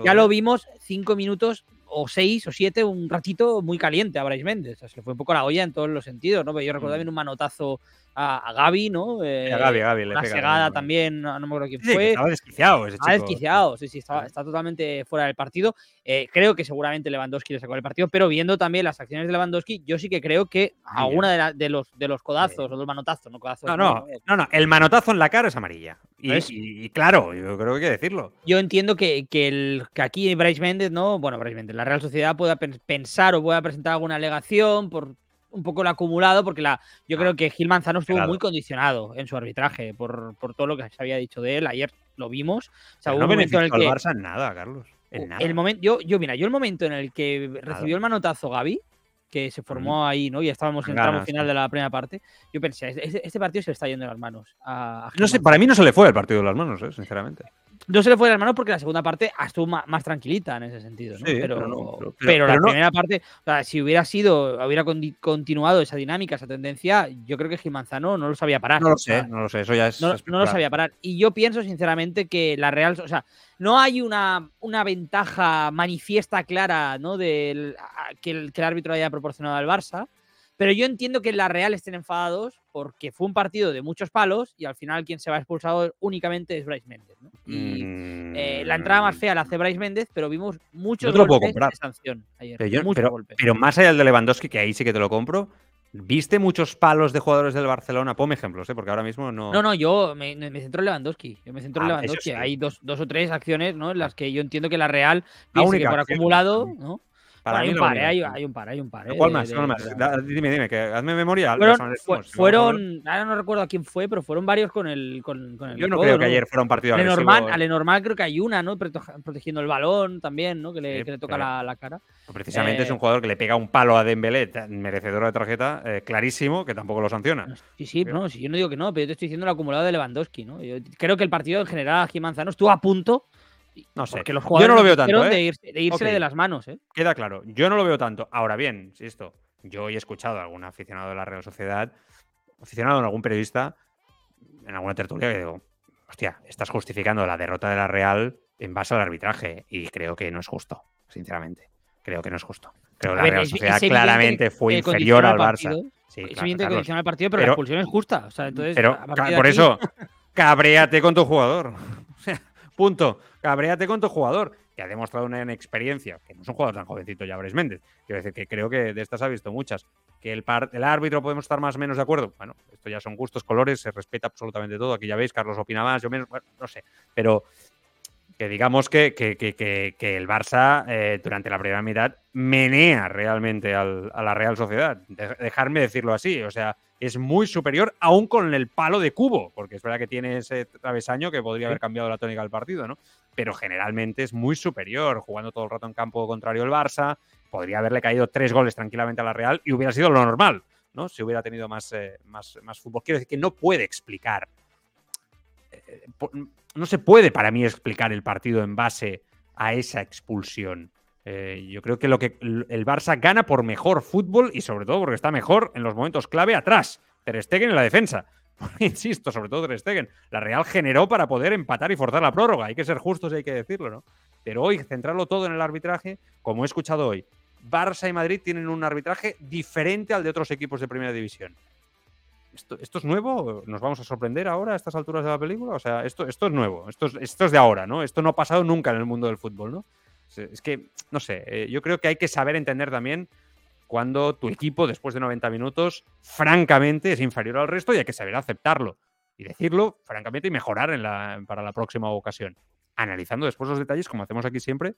Ya lo vimos cinco minutos o seis o siete, un ratito muy caliente a Bryce Méndez. O sea, se le fue un poco la olla en todos los sentidos, ¿no? Pero yo recuerdo mm. bien un manotazo a, a Gaby, ¿no? Eh, a Gaby, a Gaby. una segada también, no, me acuerdo quién fue. Estaba desquiciado ese chico. Estaba desquiciado, sí, sí, está, está totalmente fuera del partido. Eh, creo que seguramente Lewandowski le sacó el partido, pero viendo también las acciones de Lewandowski, yo sí que creo que alguna de, los, de los codazos o del manotazo, no codazos. No, no, no, no, el manotazo en la cara es amarilla. Y, claro, yo creo que hay que decirlo. Yo entiendo que, que, el, que aquí Bryce Méndez, ¿no? Bueno, Bryce Méndez, la Real Sociedad pueda pensar o pueda presentar alguna alegación por un poco el acumulado, porque la, yo creo que Gil Manzano estuvo muy condicionado en su arbitraje por, por, todo lo que se había dicho de él. Ayer lo vimos. O sea, no en el que. Barça en nada, Carlos. En nada. El momento, yo, yo, mira, yo el momento en el que recibió el manotazo Gaby, que se formó ahí, ¿no? Y estábamos en el tramo final de la primera parte. Yo pensé, este, este, partido se le está yendo de las manos. no sé, para mí no se le fue el partido de las manos, ¿eh? sinceramente. No se le fue de las manos porque la segunda parte estuvo más, tranquilita en ese sentido, ¿no? pero, pero, la primera parte, o sea, si hubiera sido, hubiera continuado esa dinámica, esa tendencia, yo creo que Gil Manzano no lo sabía parar. No lo sé, no lo sé, eso ya es. No, no, lo sabía parar. Y yo pienso, sinceramente, que la Real, o sea, no hay una, una ventaja manifiesta clara, ¿no? Del, que, el, que el árbitro haya proporcionado al Barça. Pero yo entiendo que la Real estén enfadados porque fue un partido de muchos palos y al final quien se va expulsado únicamente es Bryce Méndez. Y eh, la entrada más fea la hace Bryce Méndez, pero vimos muchos golpes de sanción ayer. Pero, más allá del de Lewandowski, que ahí sí que te lo compro, ¿Viste muchos palos de jugadores del Barcelona? Ponme ejemplos, ¿eh? porque ahora mismo no. No, no, yo me, centro en Lewandowski. Yo me centro en ah, Lewandowski. Hay dos, dos, o tres acciones ¿no? en las que yo entiendo que la Real, piensa que por acumulado, ¿no? Hay, un par, hay, un par, hay, un par, ¿Cuál más? Dime, dime, que hazme memoria. Fueron, ahora no recuerdo a quién fue, pero fueron varios con el. Con, con el Yo no creo que ayer fuera un partido a normal, A normal creo que hay una, ¿no? Protegiendo el balón también, ¿no? Que le, que le toca la, la, cara. Precisamente es un eh, jugador que le pega un palo a Dembélé, merecedor de tarjeta, eh, clarísimo, que tampoco lo sanciona. Sí, sí, no, sí, yo no digo que no, pero yo te estoy diciendo el acumulado de Lewandowski, ¿no? Yo creo que el partido en general, aquí Manzano estuvo a punto no sé. Los yo no lo veo tanto. ¿eh? De, irse, de, las manos. ¿eh? Queda claro. Yo no lo veo tanto. Ahora bien, si esto, yo he escuchado a algún aficionado de la Real Sociedad, aficionado en algún periodista, en alguna tertulia, que digo, hostia, estás justificando la derrota de la Real en base al arbitraje. Y creo que no es justo, sinceramente. Creo que no es justo. Creo que la Real Sociedad claramente fue inferior al Barça. Sí, es evidente que condiciona el partido, pero, la expulsión es justa. O sea, entonces, pero por eso, cabréate con tu jugador. Punto. Cabréate con tu jugador, que ha demostrado una experiencia, que no es un jugador tan jovencito ya, Bres Méndez. Quiero decir que creo que de estas ha visto muchas. que el, par- el árbitro podemos estar más o menos de acuerdo. Bueno, esto ya son gustos, colores, se respeta absolutamente todo. Aquí ya veis, Carlos opina más, yo menos, bueno, no sé. Pero que digamos que, que- que- que- el Barça eh, durante la primera mitad menea realmente al- a la Real Sociedad. De- dejarme decirlo así. O sea, es muy superior aún con el palo de cubo, porque es verdad que tiene ese travesaño que podría haber cambiado la tónica del partido, ¿no? Pero generalmente es muy superior, jugando todo el rato en campo contrario el Barça. Podría haberle caído tres goles tranquilamente a la Real y hubiera sido lo normal, ¿no? Si hubiera tenido más, eh, más, más fútbol. Quiero decir que no puede explicar no se puede para mí explicar el partido en base a esa expulsión. Eh, yo creo que lo que el Barça gana por mejor fútbol y sobre todo porque está mejor en los momentos clave atrás. Ter Stegen en la defensa. (laughs) Insisto, sobre todo Ter Stegen. La Real generó para poder empatar y forzar la prórroga. Hay que ser justos y hay que decirlo, ¿no? Pero hoy centrarlo todo en el arbitraje, como he escuchado hoy, Barça y Madrid tienen un arbitraje diferente al de otros equipos de primera división. ¿Esto, es nuevo? ¿Nos vamos a sorprender ahora a estas alturas de la película? O sea, esto, esto es nuevo, esto es, esto es de ahora, ¿no? Esto no ha pasado nunca en el mundo del fútbol, ¿no? Es, es que, no sé, eh, yo creo que hay que saber entender también cuando tu equipo, después de 90 minutos, francamente es inferior al resto y hay que saber aceptarlo y decirlo, francamente, y mejorar en la, para la próxima ocasión. Analizando después los detalles, como hacemos aquí siempre,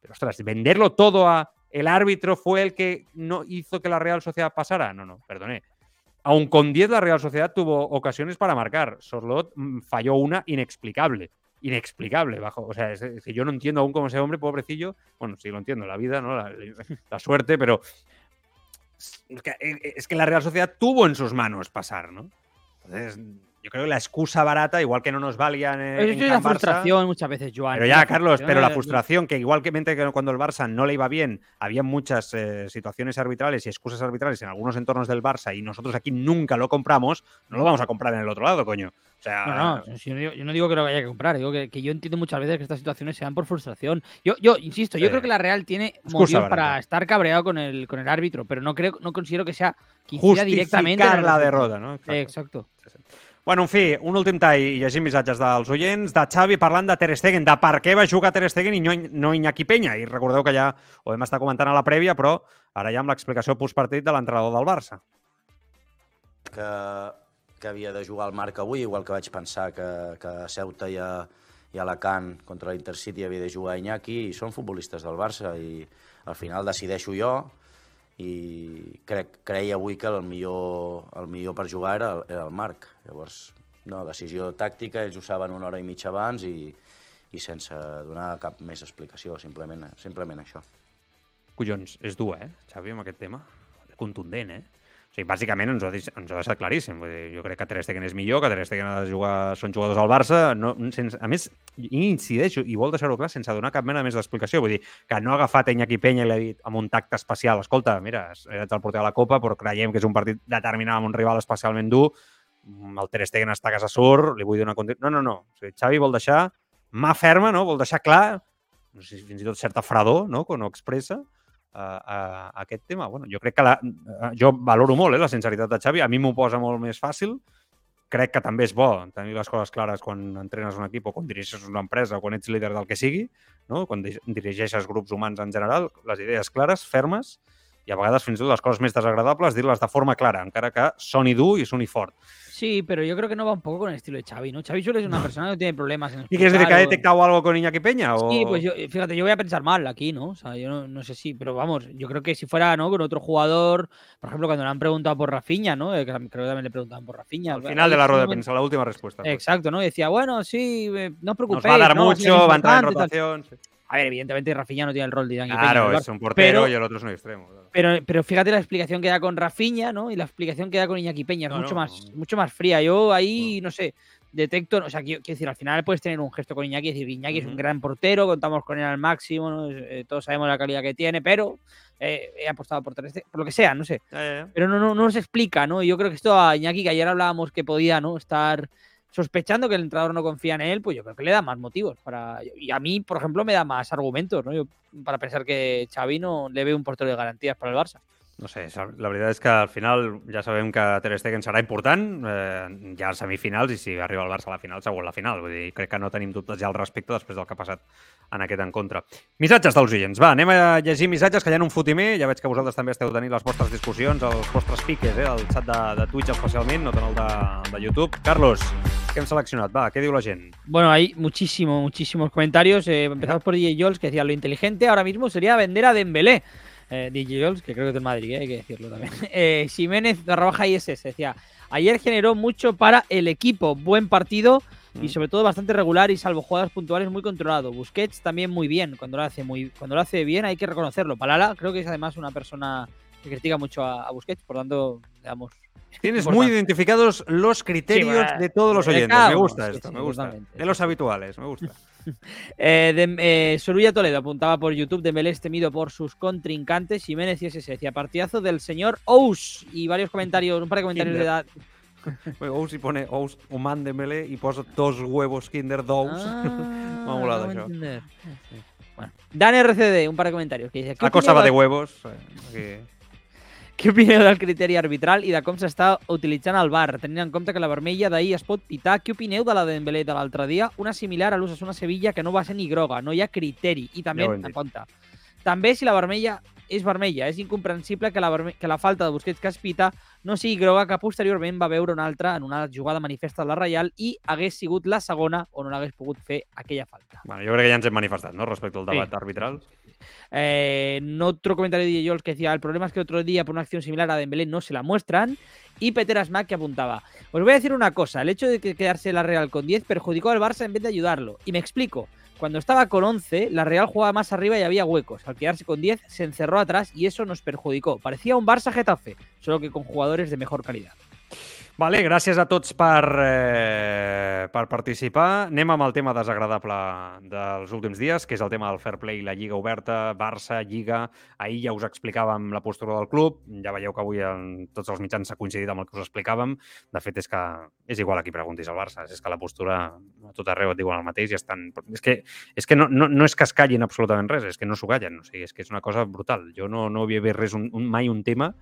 pero ostras, venderlo todo a el árbitro fue el que no hizo que la Real Sociedad pasara. No, no, perdone. Aun con 10 la Real Sociedad tuvo ocasiones para marcar. Sorlot mm, falló una inexplicable. Inexplicable, bajo. O sea, es, que yo no entiendo aún cómo ese hombre, pobrecillo. Bueno, sí lo entiendo, la vida, ¿no? La, la suerte, pero. Es que, eh, es que la Real Sociedad tuvo en sus manos pasar, ¿no? Entonces, yo creo que la excusa barata, igual que no nos valía en, en Eso es la Barça, frustración muchas veces, Joan. pero ya, Carlos, pero la frustración, que igualmente que cuando el Barça no le iba bien, había muchas eh, situaciones arbitrales y excusas arbitrales en algunos entornos del Barça y nosotros aquí nunca lo compramos, no lo vamos a comprar en el otro lado, coño. O sea, No, no, yo, no digo, yo no digo que lo haya que comprar, digo que, que yo entiendo muchas veces que estas situaciones se dan por frustración. Yo, yo insisto, yo creo que la Real tiene motivos para estar cabreado con el, con el árbitro, pero no creo, no considero que sea incida directamente en la derrota, no? Eh, Exacto. Bueno, en fi, un últim tall i llegim missatges dels oients de Xavi parlant de Ter Stegen, de per què va jugar Ter Stegen i no, no Iñaki Peña. I recordeu que ja ho vam estar comentant a la prèvia, però ara ja amb l'explicació postpartit de l'entrenador del Barça. que, que havia de jugar al Marc avui, igual que vaig pensar que, que a Ceuta i a, i a Alacant contra l'Intercity havia de jugar Iñaki, i són futbolistes del Barça, i al final decideixo jo, i crec, creia avui que el millor, el millor per jugar era, era el Marc. Llavors, no, decisió tàctica, ells ho saben una hora i mitja abans i, i sense donar cap més explicació, simplement, simplement això. Collons, és dur, eh, Xavi, amb aquest tema. Contundent, eh? O sigui, bàsicament ens ho, ha, ens ho ha deixat claríssim. Vull dir, jo crec que Ter Stegen és millor, que Ter Stegen ha de jugar, són jugadors al Barça. No, sense, a més, i incideixo, i vol deixar-ho clar, sense donar cap mena més d'explicació. Vull dir, que no ha agafat Iñaki Peña i l'ha dit amb un tacte especial. Escolta, mira, ets el porter de la Copa, però creiem que és un partit determinat amb un rival especialment dur. Mm, El Ter Stegen està a casa sur, li vull donar... No, no, no. O sigui, Xavi vol deixar mà ferma, no? Vol deixar clar, no sé si fins i tot certa fredor, no?, quan ho expressa, a, a, a aquest tema. Bueno, jo crec que la, eh, jo valoro molt eh, la sinceritat de Xavi, a mi m'ho posa molt més fàcil, crec que també és bo tenir les coses clares quan entrenes un equip o quan dirigeixes una empresa o quan ets líder del que sigui, no? quan di- dirigeixes grups humans en general, les idees clares, fermes, i a vegades fins i tot les coses més desagradables dir-les de forma clara, encara que soni dur i soni fort. Sí, pero yo creo que no va un poco con el estilo de Xavi, ¿no? Xavi suele ser una persona que no tiene problemas en ¿Y quieres decir que ha detectado algo con Iñaki Peña? O... Sí, pues yo, fíjate, yo voy a pensar mal aquí, ¿no? O sea, yo no, no sé si, pero vamos, yo creo que si fuera, ¿no? Con otro jugador, por ejemplo, cuando le han preguntado por Rafinha, ¿no? Eh, creo que también le preguntaban por Rafinha. Al final de la rueda de prensa, la última respuesta. pues. Exacto, ¿no? Y decía, bueno, sí, eh, no os Nos preocupéis. va a dar mucho, va a entrar en importante, tal. A ver, evidentemente Rafinha no tiene el rol de en Claro, es un portero pero- y el otro es un extremo. claro. Pero, pero fíjate la explicación que da con Rafinha, ¿no? Y la explicación que da con Iñaki Peña, es No, mucho, no. más, mucho más fría. Yo ahí, no sé, detecto, o sea, quiero, quiero decir, al final puedes tener un gesto con Iñaki y decir, Iñaki es un gran portero, contamos con él al máximo, ¿no? Eh, todos sabemos la calidad que tiene, pero eh, he apostado por tres, por lo que sea, no sé. Pero no, no, no nos explica, ¿no? Y yo creo que esto a Iñaki, que ayer hablábamos que podía, ¿no? Estar sospechando que el entrenador no confía en él, pues yo creo que le da más motivos para. Y a mí, por ejemplo, me da más argumentos, ¿no? Yo, para pensar que Xavi no le ve un portero de garantías para el Barça. No sé, la veritat és que al final ja sabem que Ter Stegen serà important, eh, ja a semifinals, i si arriba el Barça a la final, segur la final. Vull dir, crec que no tenim dubtes ja al respecte després del que ha passat en aquest encontre. Missatges dels oients. Va, anem a llegir missatges, que hi ha un fotimer. Ja veig que vosaltres també esteu tenint les vostres discussions, els vostres piques, eh, el xat de, de Twitch especialment, no tant el de, de YouTube. Carlos, què hem seleccionat? Va, què diu la gent? Bueno, hay muchísimo, muchísimos comentarios. Eh, empezamos por DJ Jols, que decía, lo inteligente ahora mismo sería vender a Dembélé. Eh, DJ Jols, que creo que es del Madrid, eh, hay que decirlo también. (laughs) Eh, Jiménez barra ISS decía, ayer generó mucho para el equipo, buen partido y Mm. sobre todo bastante regular y salvo jugadas puntuales muy controlado. Busquets también muy bien, cuando lo hace muy cuando lo hace bien hay que reconocerlo. Palala creo que es además una persona que critica mucho a, a Busquets, por tanto, digamos, Tienes importante. muy identificados los criterios bueno, de todos los de oyentes. Me gusta sí, esto, sí, me gusta. De los sí. habituales, me gusta. (laughs) Eh, de, eh, Sorulla Toledo apuntaba por YouTube Dembélé es temido por sus contrincantes. Jiménez y ese decía partidazo del señor Ous. Y varios comentarios, un par de comentarios de edad. (laughs) Ous hi pone Ous Human Dembélé i posa dos huevos Kinder d'ous. Ah, de això. entender. Bueno. Dan RCD, un par de comentarios que dice: La cosa va de huevos. eh. Què opineu del criteri arbitral i de com s'està utilitzant el VAR, tenint en compte que la vermella d'ahir es pot pitar? Què opineu de la de Dembélé de l'altre dia? Una similar a l'Osasuna Sevilla que no va ser ni groga, no hi ha criteri. I també, Ja en compte, també si la vermella és vermella, és incomprensible que la, verme que la falta de Busquets que es pita no sigui groga que posteriorment va veure una altra en una jugada manifesta de la Reial i hagués sigut la segona on no l'hagués pogut fer aquella falta. Bueno, jo crec que ja ens hem manifestat, no?, respecte al Sí. debat arbitral. Eh, en otro comentario de Jols que decía, el problema es que otro día por una acción similar a Dembélé no se la muestran. Y Peter Asmack que apuntaba, os voy a decir una cosa, el hecho de que quedarse la Real con 10 perjudicó al Barça en vez de ayudarlo. Y me explico, cuando estaba con 11, la Real jugaba más arriba y había huecos. Al quedarse con 10, se encerró atrás y eso nos perjudicó. Parecía un Barça Getafe, solo que con jugadores de mejor calidad. Vale, gràcies a tots per, eh, per participar. Anem amb el tema desagradable dels últims dies, que és el tema del fair play, la Lliga oberta, Barça, Lliga... Ahir ja us explicàvem la postura del club, ja veieu que avui en tots els mitjans s'ha coincidit amb el que us explicàvem. De fet, és que és igual a qui preguntis al Barça, és que la postura a tot arreu et diuen el mateix i estan... És que, és que no, no, no és que es callin absolutament res, és que no s'ho callen, o sigui, és que és una cosa brutal. Jo no, no havia vist res, un, un, mai un tema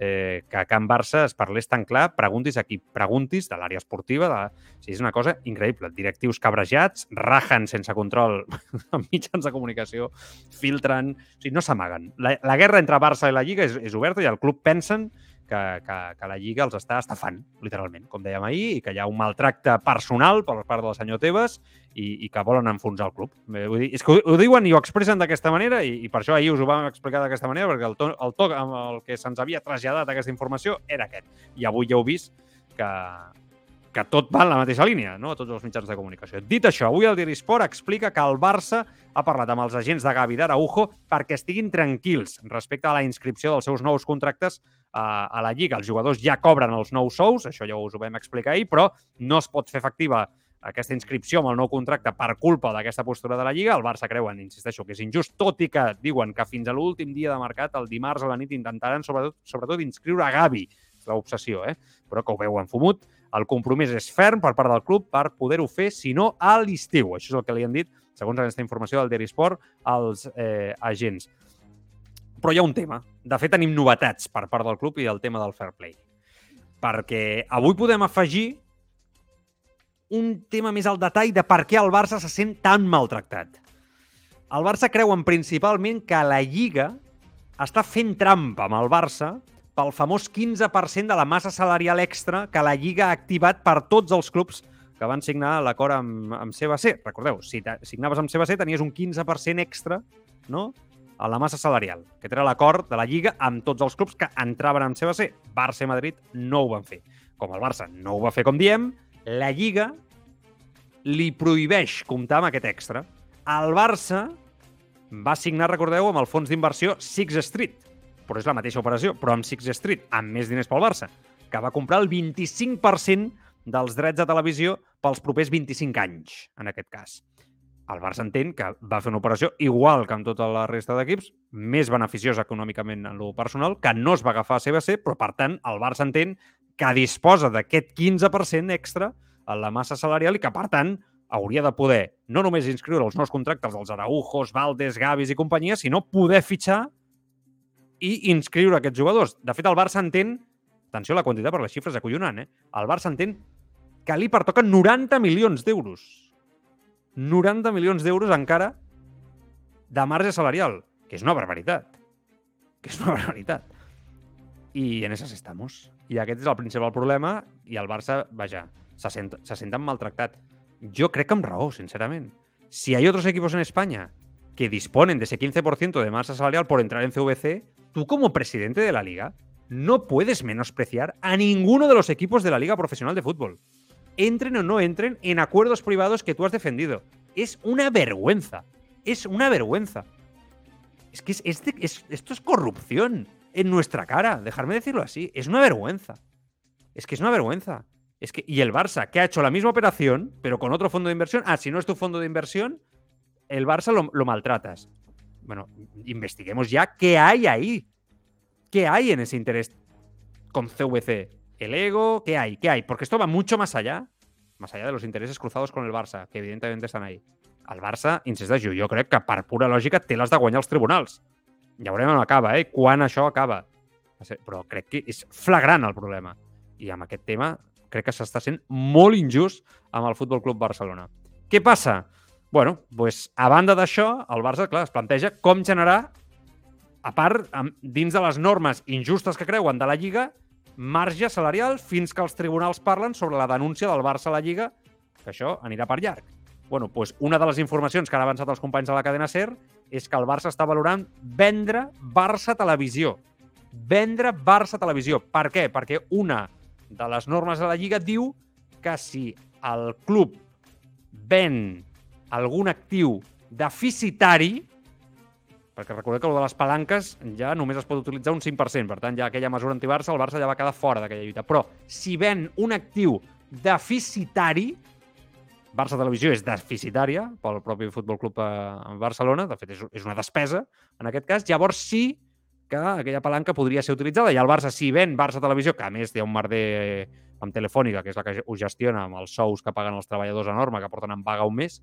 eh, que a Can Barça es parlés tan clar, preguntis a qui preguntis de l'àrea esportiva, de... o sigui, és una cosa increïble. Directius cabrejats, rajen sense control (laughs) mitjans de comunicació, filtren... O sigui, no s'amaguen. La, la guerra entre Barça i la Lliga és, és oberta i el club pensen que, que, que la Lliga els està estafant, literalment, com dèiem ahir, i que hi ha un maltracte personal per part del senyor Tebas i, i que volen enfonsar el club. Bé, vull dir, és que ho, ho diuen i ho expressen d'aquesta manera i, i per això ahir us ho vam explicar d'aquesta manera perquè el to, el to amb el que se'ns havia traslladat aquesta informació era aquest. I avui ja heu vist que, que tot va en la mateixa línia, no? a tots els mitjans de comunicació. Dit això, avui el Diari Sport explica que el Barça ha parlat amb els agents de Gavi d'Araujo perquè estiguin tranquils respecte a la inscripció dels seus nous contractes a, a la Lliga. Els jugadors ja cobren els nous sous, això ja us ho vam explicar ahir, però no es pot fer efectiva aquesta inscripció amb el nou contracte per culpa d'aquesta postura de la Lliga. El Barça creuen, insisteixo, que és injust, tot i que diuen que fins a l'últim dia de mercat, el dimarts a la nit, intentaran sobretot, sobretot inscriure a Gavi. És l'obsessió, eh? però que ho veuen fumut. El compromís és ferm per part del club per poder-ho fer, si no, a l'estiu. Això és el que li han dit, segons aquesta informació del Diari Sport, als eh, agents. Però hi ha un tema. De fet, tenim novetats per part del club i el tema del fair play. Perquè avui podem afegir un tema més al detall de per què el Barça se sent tan maltractat. El Barça creuen principalment que la Lliga està fent trampa amb el Barça pel famós 15% de la massa salarial extra que la Lliga ha activat per tots els clubs que van signar l'acord amb, amb CBC. Recordeu, si signaves amb CBC tenies un 15% extra no? a la massa salarial. Aquest era l'acord de la Lliga amb tots els clubs que entraven amb CBC. Barça i Madrid no ho van fer. Com el Barça no ho va fer, com diem, la Lliga li prohibeix comptar amb aquest extra. El Barça va signar, recordeu, amb el fons d'inversió Six Street, però és la mateixa operació, però amb Six Street, amb més diners pel Barça, que va comprar el 25% dels drets de televisió pels propers 25 anys, en aquest cas. El Barça entén que va fer una operació igual que amb tota la resta d'equips, més beneficiosa econòmicament en lo personal, que no es va agafar a CBC, però per tant el Barça entén que disposa d'aquest 15% extra a la massa salarial i que, per tant, hauria de poder no només inscriure els nous contractes dels Araujos, Valdes, Gavis i companyia, sinó poder fitxar i inscriure aquests jugadors. De fet, el Barça entén, atenció a la quantitat per les xifres acollonant, eh? el Barça entén que li pertoquen 90 milions d'euros. 90 milions d'euros encara de marge salarial, que és una barbaritat. Que és una (laughs) barbaritat. I en esas estamos. I aquest és el principal problema i el Barça, vaja, se, sent, se senten maltractat. Jo crec que amb raó, sincerament. Si hay otros equipos en España que disponen de ese 15% de masa salarial por entrar en CVC, tú como presidente de la liga no puedes menospreciar a ninguno de los equipos de la liga profesional de fútbol. Entren o no entren en acuerdos privados que tú has defendido. Es una vergüenza. Es una vergüenza. Es que es, esto es corrupción en nuestra cara. Dejarme decirlo así. Es una vergüenza. Es que es una vergüenza. Es que, y el Barça, que ha hecho la misma operación, pero con otro fondo de inversión. Ah, si no es tu fondo de inversión, el Barça lo, lo maltratas. Bueno, investiguemos ya qué hay ahí. ¿Qué hay en ese interés con CVC? ¿El ego? ¿Qué hay? ¿Qué hay? Porque esto va mucho más allá. Más allá de los intereses cruzados con el Barça, que evidentemente están ahí. El Barça, insisteixo, jo crec que per pura lògica té les de guanyar els tribunals. Ja veurem on acaba, eh? Quan això acaba. Però crec que és flagrant el problema. I amb aquest tema crec que s'està sent molt injust amb el Futbol Club Barcelona. Què passa? Bueno, pues, a banda d'això, el Barça, clar, es planteja com generar, a part, amb- dins de les normes injustes que creuen de la Lliga, marge salarial fins que els tribunals parlen sobre la denúncia del Barça a la Lliga, que això anirà per llarg. bueno, pues, una de les informacions que han avançat els companys de la cadena SER és que el Barça està valorant vendre Barça Televisió. Vendre Barça Televisió. Per què? Perquè una de les normes de la Lliga diu que si el club ven algun actiu deficitari, perquè recordeu que el de les palanques ja només es pot utilitzar un 5%, per tant, ja aquella mesura anti-Barça, el Barça ja va quedar fora d'aquella lluita. Però si ven un actiu deficitari, Barça Televisió és deficitària pel propi Futbol Club eh, Barcelona, de fet és, és una despesa en aquest cas, llavors sí que aquella palanca podria ser utilitzada i el Barça, si ven Barça Televisió, que a més ha un merder amb Telefònica, que és la que ho gestiona amb els sous que paguen els treballadors enorme, que porten en vaga un mes,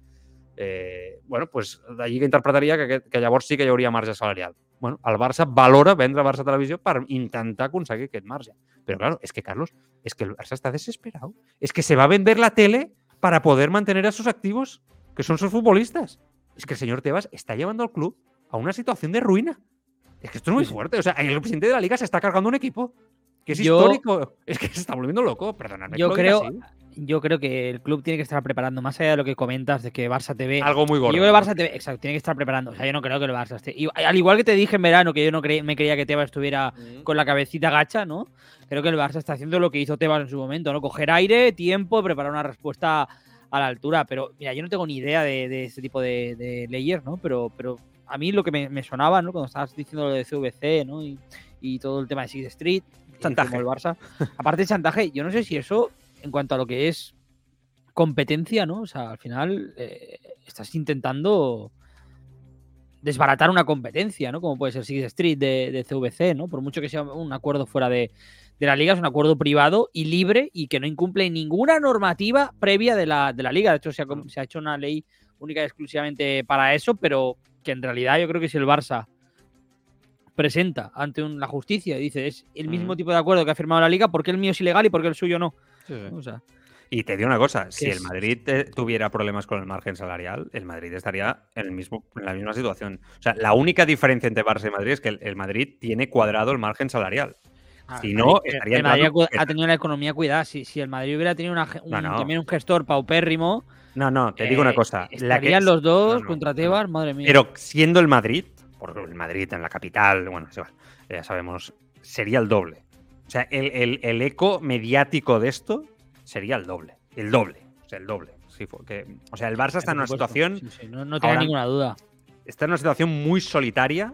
eh, bueno, pues Lliga interpretaria que, aquest, que llavors sí que hi hauria marge salarial. Bueno, el Barça valora vendre Barça Televisió per intentar aconseguir aquest marge. Pero claro, es que Carlos, es que el Barça está desesperado. Es que se va a vender la tele para poder mantener a sus activos, que son sus futbolistas. Es que el señor Tebas está llevando al club a una situación de ruina. Es que esto es muy fuerte. O sea, el presidente de la liga se está cargando un equipo que es Yo- histórico. Es que se está volviendo loco. Perdóname. que Yo creo, así. Yo creo que el club tiene que estar preparando, más allá de lo que comentas de que Barça TV. Algo muy Yo gordo. creo que. Barça TV, exacto, tiene que estar preparando. O sea, yo no creo que el Barça esté. y al igual que te dije en verano que yo no cre- me creía que Tebas estuviera con la cabecita gacha, ¿no? Creo que el Barça está haciendo lo que hizo Tebas en su momento, ¿no? Coger aire, tiempo, preparar una respuesta a la altura. Pero mira, yo no tengo ni idea de, de este tipo de, de layers, ¿no? Pero, pero a mí lo que me, me sonaba, ¿no? Cuando estabas diciendo lo de CVC, ¿no? Y, y todo el tema de Six Street, Chantaje. como el Barça. Aparte de chantaje, yo no sé si eso, en cuanto a lo que es competencia, ¿no? O sea, al final eh, estás intentando desbaratar una competencia, ¿no? Como puede ser Six Street de, de CVC, ¿no? Por mucho que sea un acuerdo fuera de, de la liga, es un acuerdo privado y libre y que no incumple ninguna normativa previa de la, de la liga. De hecho, se ha, com- se ha hecho una ley única y exclusivamente para eso, pero que en realidad yo creo que si el Barça presenta ante un- la justicia y dice es el mismo Mm. tipo de acuerdo que ha firmado la liga, ¿por qué el mío es ilegal y por qué el suyo no? Sí, sí. O sea, Y te digo una cosa, si es- el Madrid tuviera problemas con el margen salarial, el Madrid estaría en, el mismo, en la misma situación. O sea, la única diferencia entre Barça y Madrid es que el, el Madrid tiene cuadrado el margen salarial. Si el no, Madrid- estaría el Madrid ha tenido la economía cuidada. Si, si el Madrid hubiera tenido una ge- un, No, no. también un gestor paupérrimo, No, no, te digo una eh, cosa. que estarían es- los dos no, contra. Tebas, madre mía. Pero siendo el Madrid, porque el Madrid en la capital, bueno, ya sabemos, sería el doble. O sea, el, el- el eco mediático de esto sería el doble. El doble. O sea, el doble. Sí, fue que- o sea, el Barça está en una situación Sí, sí, no, no tenga ahora- ninguna duda. está en una situación muy solitaria,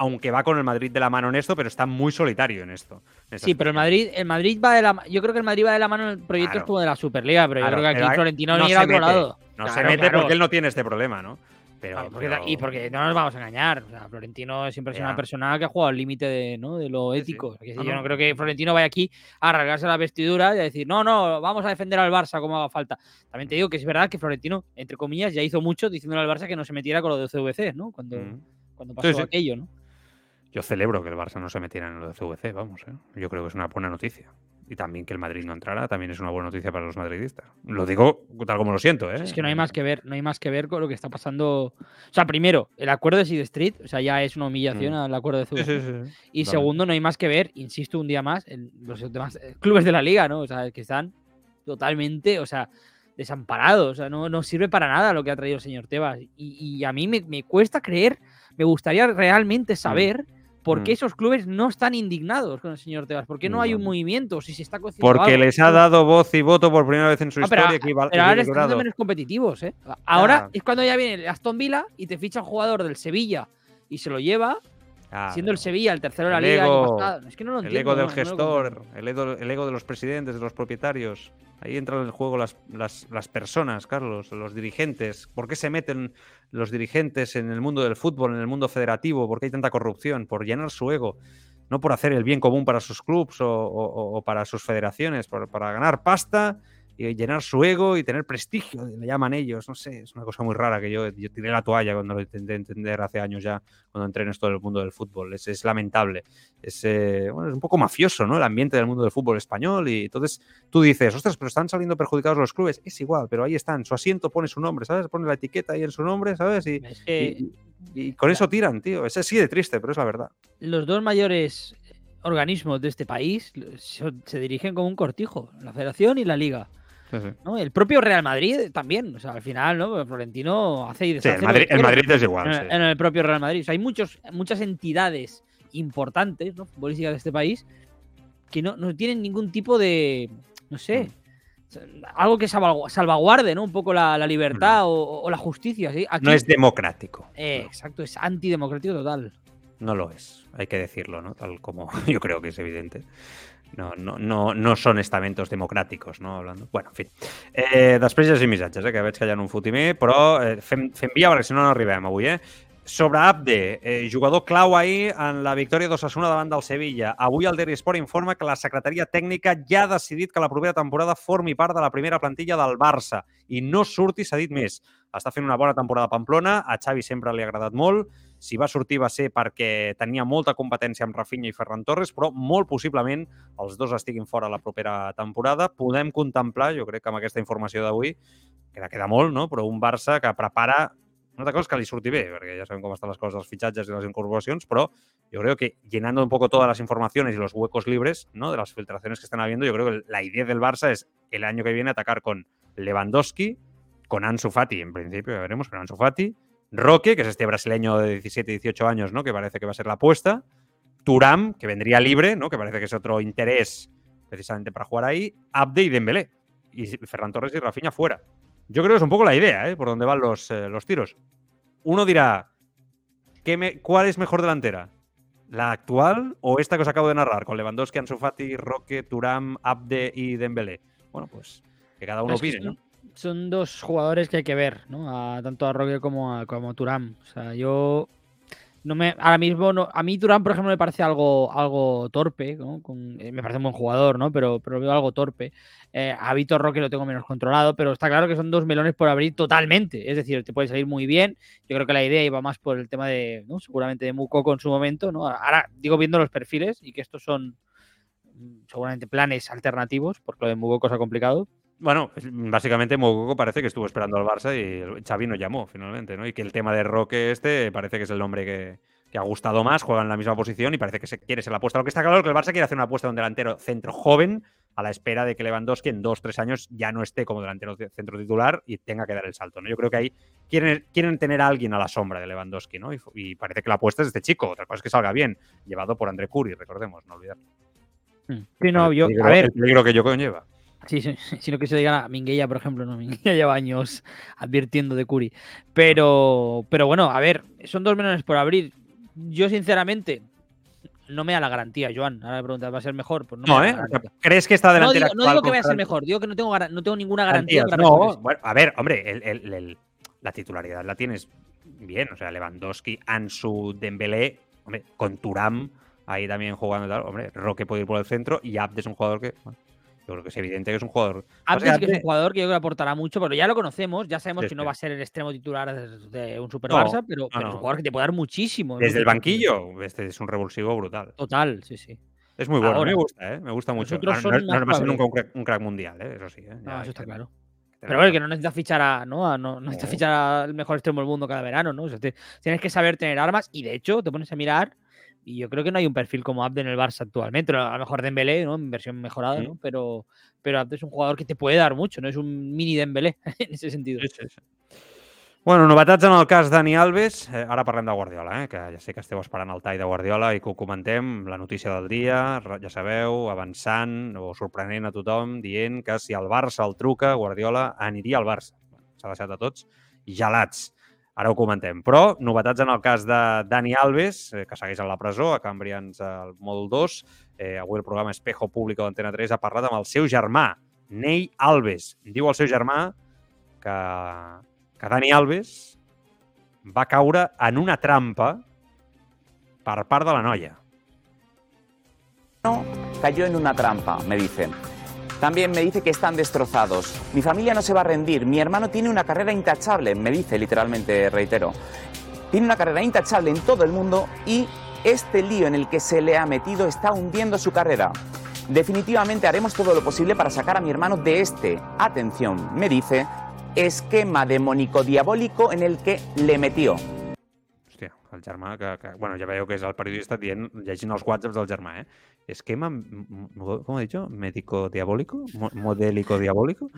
aunque va con el Madrid de la mano en esto, pero está muy solitario en esto. en Sí, pero el. Madrid, el Madrid va de la yo creo que el Madrid va de la mano en proyectos Claro. como de la Superliga, pero Claro, yo creo que aquí Florentino no mira a se otro mete. lado. No se mete porque él no tiene este problema, ¿no? Pero, Claro, porque- pero- y porque no nos vamos a engañar. O sea, Florentino siempre Ya. una persona que ha jugado al límite de, ¿no? de lo Sí, sí. ético. No, yo no. creo que Florentino vaya aquí a rasgarse la vestidura y a decir, no, no, vamos a defender al Barça como haga falta. También te digo que es verdad que Florentino, entre comillas, ya hizo mucho diciéndole al Barça que no se metiera con lo de CVC, ¿no? Cuando, Mm. cuando pasó sí. aquello, ¿no? Yo celebro que el Barça no se metiera en lo de CVC, vamos. ¿eh? Yo creo que es una buena noticia. Y también que el Madrid no entrara, también es una buena noticia para los madridistas. Lo digo tal como lo siento, ¿eh? Es que no hay más que ver, no hay más que ver con lo que está pasando. O sea, primero, el acuerdo de Seed Street, o sea, ya es una humillación Mm. al acuerdo de CVC. Sí, sí, sí. Y segundo, no hay más que ver, insisto un día más, en los demás eh, clubes de la liga, ¿no? O sea, que están totalmente, o sea, desamparados. O sea, no, no sirve para nada lo que ha traído el señor Tebas. Y, y a mí me, me cuesta creer, me gustaría realmente saber por qué Mm. esos clubes no están indignados con el señor Tebas. ¿Por qué no hay un movimiento? Si se está Porque algo. les ha dado voz y voto por primera vez en su Ah, pero, historia. equival- pero ahora están menos competitivos, ¿eh? Ahora es cuando ya viene el Aston Villa y te ficha un jugador del Sevilla y se lo lleva, Ah, siendo el Sevilla el tercero de la liga. el año ego- pasado. Es que no lo El entiendo, ego del no- gestor, el, ego, el ego de los presidentes, de los propietarios. Ahí entran en el juego las, las, las personas, Carlos, los dirigentes. ¿Por qué se meten los dirigentes en el mundo del fútbol, en el mundo federativo? ¿Por qué hay tanta corrupción? Por llenar su ego. No por hacer el bien común para sus clubes o, o- o para sus federaciones, por- para ganar pasta y llenar su ego y tener prestigio, le llaman ellos. No sé, es una cosa muy rara que yo, yo tiré la toalla cuando lo intenté entender hace años ya, cuando entré en esto del mundo del fútbol. Es, es lamentable es, eh, bueno, es un poco mafioso, ¿no? El ambiente del mundo del fútbol español. Y entonces tú dices, ostras, pero están saliendo perjudicados los clubes. Es igual, pero ahí están. Su asiento pone su nombre, ¿sabes? Pone la etiqueta ahí en su nombre, ¿sabes? Y, Es que y- y con eso tiran, tío. Es así de triste, pero es la verdad. los dos mayores organismos de este país se dirigen como un cortijo, la Federación y la Liga. ¿No? El propio Real Madrid también. O sea, al final, ¿no? Florentino hace y Sí, deshace. el lo Madrid, que el Madrid es igual. en, sí. en el propio Real Madrid. O sea, hay muchos, muchas entidades importantes, ¿no? Futbolísticas de este país que no, no tienen ningún tipo de. No sé. Algo que salvagu- salvaguarde, ¿no? Un poco la, la libertad o, o la justicia. ¿sí? Aquí- No es democrático. Eh, exacto, es antidemocrático total. No lo es, hay que decirlo, ¿no? Tal como (laughs) yo creo que es evidente. No, no, no, no són estamentos democràticos, no? Hablando. Bueno, en fi. Eh, després llegim missatges, eh, que veig que hi ha un fotimer, però eh, fem, fem via perquè si no no arribem avui, eh? Sobre Abde, eh, jugador clau ahir en la victòria d'Ossassuna davant del Sevilla. Avui el Daily Sport informa que la secretaria tècnica ja ha decidit que la propera temporada formi part de la primera plantilla del Barça i no surti, dit més. Està fent una bona temporada a Pamplona, a Xavi sempre li ha agradat molt, si va sortir va ser perquè tenia molta competència amb Rafinha i Ferran Torres, però molt possiblement els dos estiguin fora la propera temporada. Podem contemplar, jo crec que amb aquesta informació d'avui, queda, queda molt, no? però un Barça que prepara una altra cosa que li surti bé, perquè ja sabem com estan les coses dels fitxatges i les incorporacions, però yo creo que llenando un poco todas las informaciones y los huecos libres ¿no? de las filtraciones que están habiendo, yo creo que la idea del Barça es el año que viene atacar con Lewandowski, con Ansu Fati, en principio, ya veremos, pero Ansu Fati, Roque, que es este brasileño de 17, 18 años, ¿no? Que parece que va a ser la apuesta. Turam, que vendría libre, ¿no? Que parece que es otro interés precisamente para jugar ahí. Abde y Dembélé. Y Ferran Torres y Rafinha fuera. Yo creo que es un poco la idea, ¿eh? Por donde van los, eh, los tiros. Uno dirá, ¿qué me- ¿cuál es mejor delantera? ¿La actual o esta que os acabo de narrar? Con Lewandowski, Ansu Fati, Roque, Turam, Abde y Dembélé. Bueno, pues que cada uno opine, ¿no? Son, dos jugadores que hay que ver, ¿no? A- tanto a Roque como a, como Turam. O sea, yo no me ahora mismo no, a mí Turam, por ejemplo, me parece algo algo torpe, ¿no? Eh, me parece un buen jugador, ¿no? Pero, pero veo algo torpe. Eh, a Vitor Roque lo tengo menos controlado, pero está claro que son dos melones por abrir totalmente. Es decir, te puede salir muy bien. Yo creo que la idea iba más por el tema de. Seguramente de Mukoko en su momento, ¿no? Ahora digo viendo los perfiles y que estos son mm, seguramente planes alternativos, porque lo de Mukoko ha complicado, Bueno, básicamente Mogoco parece que estuvo esperando al Barça y Xavi no llamó finalmente, ¿no? Y que el tema de Roque este parece que es el nombre que, que ha gustado más, juega en la misma posición y parece que se quiere ser la apuesta. Lo que está claro es que el Barça quiere hacer una apuesta de un delantero centro joven a la espera de que Lewandowski en dos, tres años ya no esté como delantero de- centro titular y tenga que dar el salto, ¿no? Yo creo que ahí quieren, quieren tener a alguien a la sombra de Lewandowski, ¿no? Y, parece que la apuesta es este chico, otra cosa es que salga bien, llevado por André Curi, recordemos, no olvidar. Sí, no, yo, a ver, el peligro que yo conlleva. Sí, (laughs) sino que se diga a Minguella, por ejemplo, no, (laughs) Minguella lleva años advirtiendo de Curi. Pero, pero bueno, a ver, son dos melones por abrir. Yo, sinceramente, no me da la garantía, Joan. Ahora me preguntas, ¿va a ser mejor? Pues no, No, me ¿eh? O sea. ¿Crees que esta No delantera digo, no digo que vaya a ser mejor, digo que no tengo, no tengo ninguna garantía. Garantías, para no, bueno, a ver, hombre, el- el- el- la titularidad la tienes bien. O sea, Lewandowski, Ansu, Dembélé, hombre, con Turam ahí también jugando y tal. Hombre, Roque puede ir por el centro y Abde es un jugador que. bueno, Yo creo que es evidente que es un jugador. O sea, que es un jugador que yo creo que aportará mucho, pero ya lo conocemos, ya sabemos Sí, que no va a ser el extremo titular de, un Super No, Barça, pero, no, pero es un jugador que te puede dar muchísimo. Desde el banquillo, este es un revulsivo brutal. Total, sí, sí. Es muy bueno, Ahora, me gusta, ¿eh? Me gusta mucho. Ahora, son no, va a ser nunca un crack, un crack mundial, ¿eh? Eso sí. ¿eh? Ya eso está claro. Pero bueno, que no necesitas fichar a, ¿no? A- no, no necesitas fichar al mejor extremo del mundo cada verano, ¿no? O sea, te- tienes que saber tener armas y de hecho te pones a mirar y yo creo que no hay un perfil como Abde en el Barça actualmente. A lo mejor Dembélé, ¿no? En versión mejorada, ¿no? Mm. Pero, pero Abde es un jugador que te puede dar mucho, ¿no? Es un mini Dembélé (laughs) en ese sentido. Sí, sí, sí. Bueno, novetats en el cas Dani Alves. Eh, ara parlem de Guardiola, eh? que ja sé que esteu esperant el tall de Guardiola i que ho comentem. La notícia del dia, ja sabeu, avançant o sorprenent a tothom, dient que si el Barça el truca, Guardiola aniria al Barça. S'ha deixat a tots gelats. Ara ho comentem. Però, novetats en el cas de Dani Alves, eh, que segueix a la presó, a Cambrians al Mòdul 2. Eh, avui el programa Espejo Público d'Antena 3 ha parlat amb el seu germà, Ney Alves. Diu el seu germà que, que Dani Alves va caure en una trampa per part de la noia. cayó en una trampa, me dicen. También me dice que están destrozados. Mi familia no se va a rendir. Mi hermano tiene una carrera intachable, me dice literalmente, reitero. Tiene una carrera intachable en todo el mundo y este lío en el que se le ha metido está hundiendo su carrera. Definitivamente haremos todo lo posible para sacar a mi hermano de este, atención, me dice, esquema demónico diabólico en el que le metió. El germà que, que... Bueno, ja veieu que és el periodista dient, llegint els whatsapps del germà, eh? Esquema, m- m- ¿cómo he dicho? Médico diabólico? Mo- Modélico diabólico?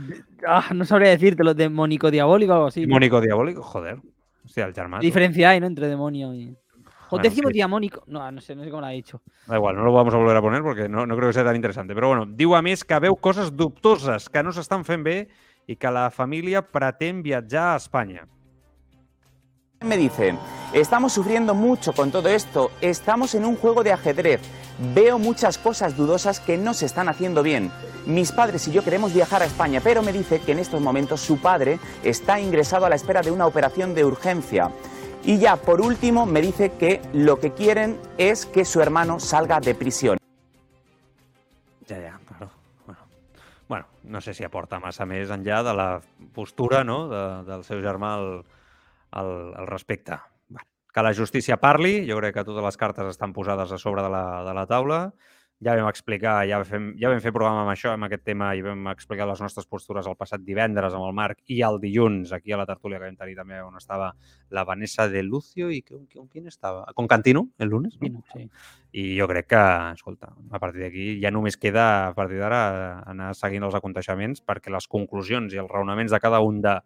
Ah, no sabría decírtelo, demónico diabólico o algo así. Mónico diabólico? Joder. El germà... ¿Qué diferencia hay, ¿no? Entre demonio y. O Bueno, décimo sí. diamónico. No, no sé, no sé cómo lo ha dicho. Da igual, no lo vamos a volver a poner porque no, no creo que sea tan interesante. Però bueno, diu a més que veu coses dubtoses que no s'estan fent bé i que la família pretén viatjar a Espanya. Me dice, estamos sufriendo mucho con todo esto, estamos en un juego de ajedrez, veo muchas cosas dudosas que no se están haciendo bien. Mis padres y yo queremos viajar a España, pero me dice que en estos momentos su padre está ingresado a la espera de una operación de urgencia. Y ya, por último, me dice que lo que quieren es que su hermano salga de prisión. Ja, ja, claro. Bueno, no sé si aporta massa més enllà de la postura no? de, del seu germà al, al respecte. Bueno, que la justícia parli, jo crec que totes les cartes estan posades a sobre de la, de la taula. Ja vam explicar, ja vam, ja vam fer programa amb això, amb aquest tema, i vam explicar les nostres postures el passat divendres amb el Marc i el dilluns aquí a la tertúlia que vam tenir també on estava la Vanessa de Lucio i con, con quién estava? Con Cantino, el lunes? No? Sí. I jo crec que, escolta, a partir d'aquí ja només queda, a partir d'ara, anar seguint els aconteixements perquè les conclusions i els raonaments de cada un de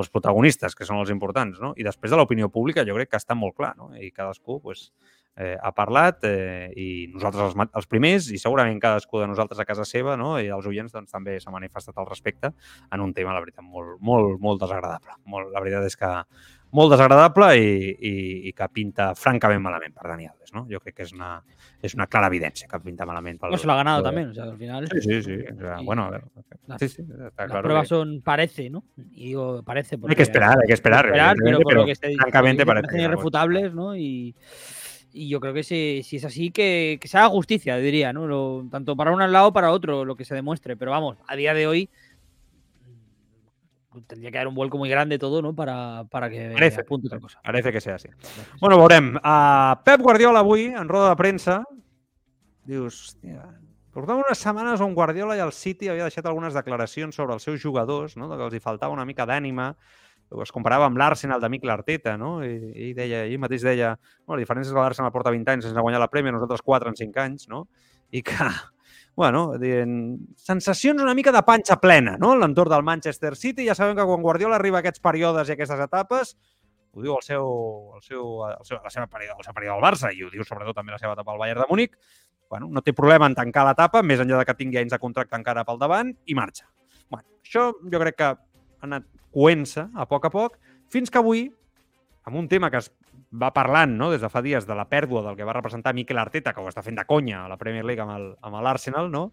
els protagonistes, que són els importants, no? I després de l'opinió pública jo crec que està molt clar, no? I cadascú pues, eh, ha parlat eh, i nosaltres els, els primers i segurament cadascú de nosaltres a casa seva no? i els oients doncs, també s'ha manifestat al respecte en un tema, la veritat, molt, molt, molt desagradable. Molt, la veritat és que molt desagradable i, i, i que pinta francament malament per Dani Alves. No? Jo crec que és una, és una clara evidència que pinta malament. Pel, No se lo ha ganado pel- también, o sea, al final. Sí, sí, sí. O sea, bueno, a ver, las- sí, sí, está Las claro. pruebas que- son, parece, ¿no? Y digo, parece. Hay porque- que esperar, hay que esperar. esperar, pero por lo que se francamente dice, parece que algo- irrefutables, ¿no? Y, y yo creo que si, si es así, que, que se haga justicia, diría, ¿no? Lo- tanto para un lado para otro, lo que se demuestre. Pero vamos, a día de hoy mm, tendría que dar un vuelco muy grande todo, ¿no? Para, para que Parece, apunte otra cosa. Parece que sea así. Bueno, veurem. Uh, Pep Guardiola avui, en roda de premsa, dius, hòstia, portàvem unes setmanes on Guardiola i el City havia deixat algunes declaracions sobre els seus jugadors, no? que els hi faltava una mica d'ànima, es comparava amb l'Arsenal de Mikel Arteta, no? I, i deia, ell mateix deia, bueno, la diferència és que l'Arsenal porta 20 anys sense guanyar la Premier, nosaltres 4 en 5 anys, no? I que, (laughs) bueno, dient, sensacions una mica de panxa plena, no? En l'entorn del Manchester City, ja sabem que quan Guardiola arriba a aquests períodes i aquestes etapes, ho diu el seu, el seu, el seu, la seva període, el seu període al Barça i ho diu sobretot també la seva etapa al Bayern de Múnich, bueno, no té problema en tancar l'etapa, més enllà de que tingui anys de contracte encara pel davant, i marxa. Bueno, això jo crec que anat coent-se a poc a poc, fins que avui, amb un tema que es va parlant no, des de fa dies de la pèrdua del que va representar Mikel Arteta, que ho està fent de conya a la Premier League amb l'Arsenal, no?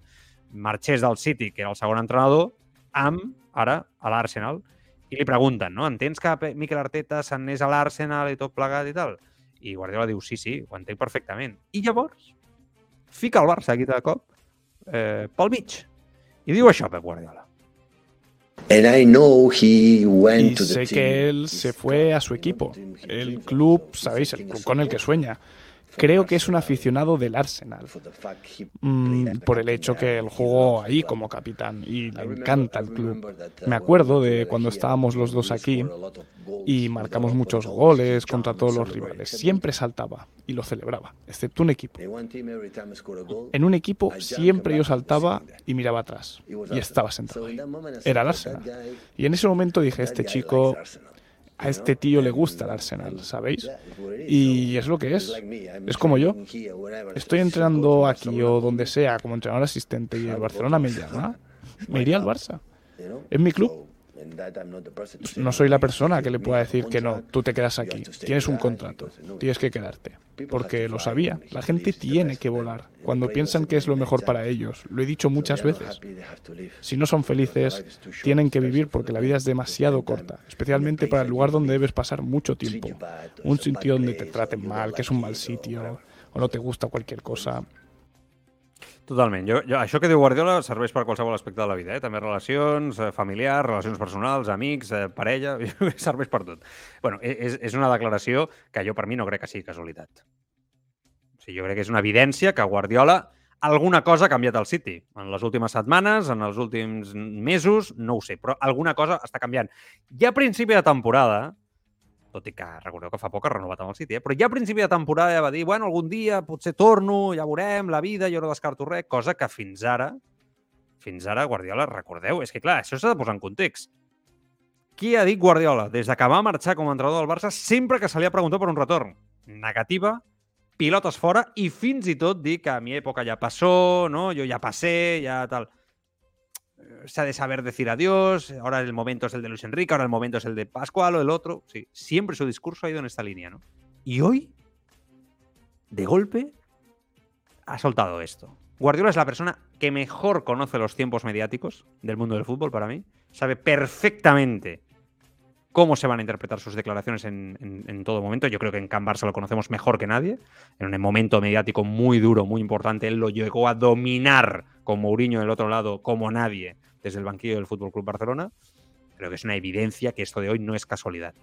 marxés del City, que era el segon entrenador, amb, ara, a l'Arsenal, i li pregunten, no? Entens que Mikel Arteta se'n anés a l'Arsenal i tot plegat i tal? I Guardiola diu, sí, sí, ho entenc perfectament. I llavors, fica el Barça aquí de cop eh, pel mig. I diu això, Pep Guardiola. Y sé que él se fue a su equipo, el club, sabéis, el club con el que sueña. Creo que es un aficionado del Arsenal, mm, por el hecho que él jugó ahí como capitán y le encanta el club. Me acuerdo de cuando estábamos los dos aquí y marcamos muchos goles contra todos los rivales. Siempre saltaba y lo celebraba, excepto un equipo. En un equipo siempre yo saltaba y miraba atrás y estaba sentado. Era el Arsenal. Y en ese momento dije, este chico a este tío le gusta el Arsenal, ¿sabéis? Y es lo que es. Es como yo. Estoy entrenando aquí o donde sea como entrenador asistente y el Barcelona me llama, me iría al Barça. Es mi club. No soy la persona que le pueda decir que no, tú te quedas aquí, tienes un contrato, tienes que quedarte. Porque lo sabía, la gente tiene que volar cuando piensan que es lo mejor para ellos. Lo he dicho muchas veces. Si no son felices, tienen que vivir porque la vida es demasiado corta, especialmente para el lugar donde debes pasar mucho tiempo. Un sitio donde te traten mal, que es un mal sitio, o no te gusta cualquier cosa. Totalment. Jo, jo, això que diu Guardiola serveix per qualsevol aspecte de la vida, eh? també relacions, eh, familiars, relacions personals, amics, eh, parella, (laughs) serveix per tot. bueno, és, és una declaració que jo per mi no crec que sigui casualitat. O sigui, jo crec que és una evidència que Guardiola alguna cosa ha canviat al City. En les últimes setmanes, en els últims mesos, no ho sé, però alguna cosa està canviant. Ja a principi de temporada, tot i que recordeu que fa poc ha renovat amb el City, eh? però ja a principi de temporada ja va dir, bueno, algun dia potser torno, ja veurem, la vida, jo no descarto res, cosa que fins ara, fins ara Guardiola, recordeu, és que clar, això s'ha de posar en context. Qui ha dit Guardiola des de que va marxar com a entrenador del Barça sempre que se li ha preguntat per un retorn? Negativa, pilotes fora i fins i tot dir que a mi època ja passó, no? jo ja passé, ja tal se ha de saber decir adiós, ahora el momento es el de Luis Enrique, ahora el momento es el de Pascual o el otro. Sí, siempre su discurso ha ido en esta línea, ¿no? Y hoy, de golpe, ha soltado esto. Guardiola es la persona que mejor conoce los tiempos mediáticos del mundo del fútbol para mí. Sabe perfectamente cómo se van a interpretar sus declaraciones en, en, en, todo momento. Yo creo que en Can Barça lo conocemos mejor que nadie. En un momento mediático muy duro, muy importante, él lo llegó a dominar con Mourinho del otro lado como nadie desde el banquillo del Fútbol Club Barcelona. Creo que es una evidencia que esto de hoy no es casualidad.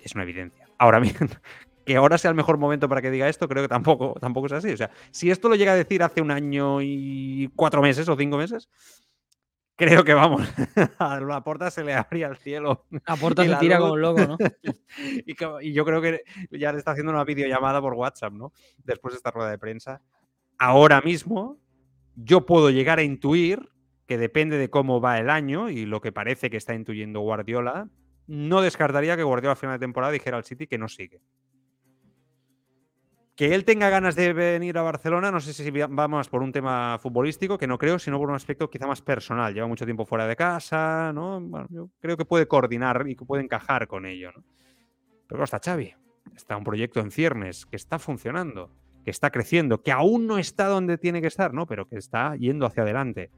Es una evidencia. Ahora bien, (laughs) que ahora sea el mejor momento para que diga esto, creo que tampoco, tampoco es así. O sea, si esto lo llega a decir hace un año y cuatro meses o cinco meses, creo que vamos, (laughs) a la puerta se le abría el cielo. La puerta (laughs) se tira como un loco, ¿no? y, que, y, yo creo que ya le está haciendo una videollamada por WhatsApp, ¿no? Después de esta rueda de prensa. Ahora mismo, yo puedo llegar a intuir que depende de cómo va el año y lo que parece que está intuyendo Guardiola, no descartaría que Guardiola a final de temporada dijera al City que no sigue. Que él tenga ganas de venir a Barcelona, no sé si va más por un tema futbolístico, que no creo, sino por un aspecto quizá más personal. Lleva mucho tiempo fuera de casa, ¿no? Yo creo que puede coordinar y que puede encajar con ello, ¿no? Pero claro, está Xavi. Está un proyecto en ciernes que está funcionando, que está creciendo, que aún no está donde tiene que estar, ¿no? Pero que está yendo hacia adelante.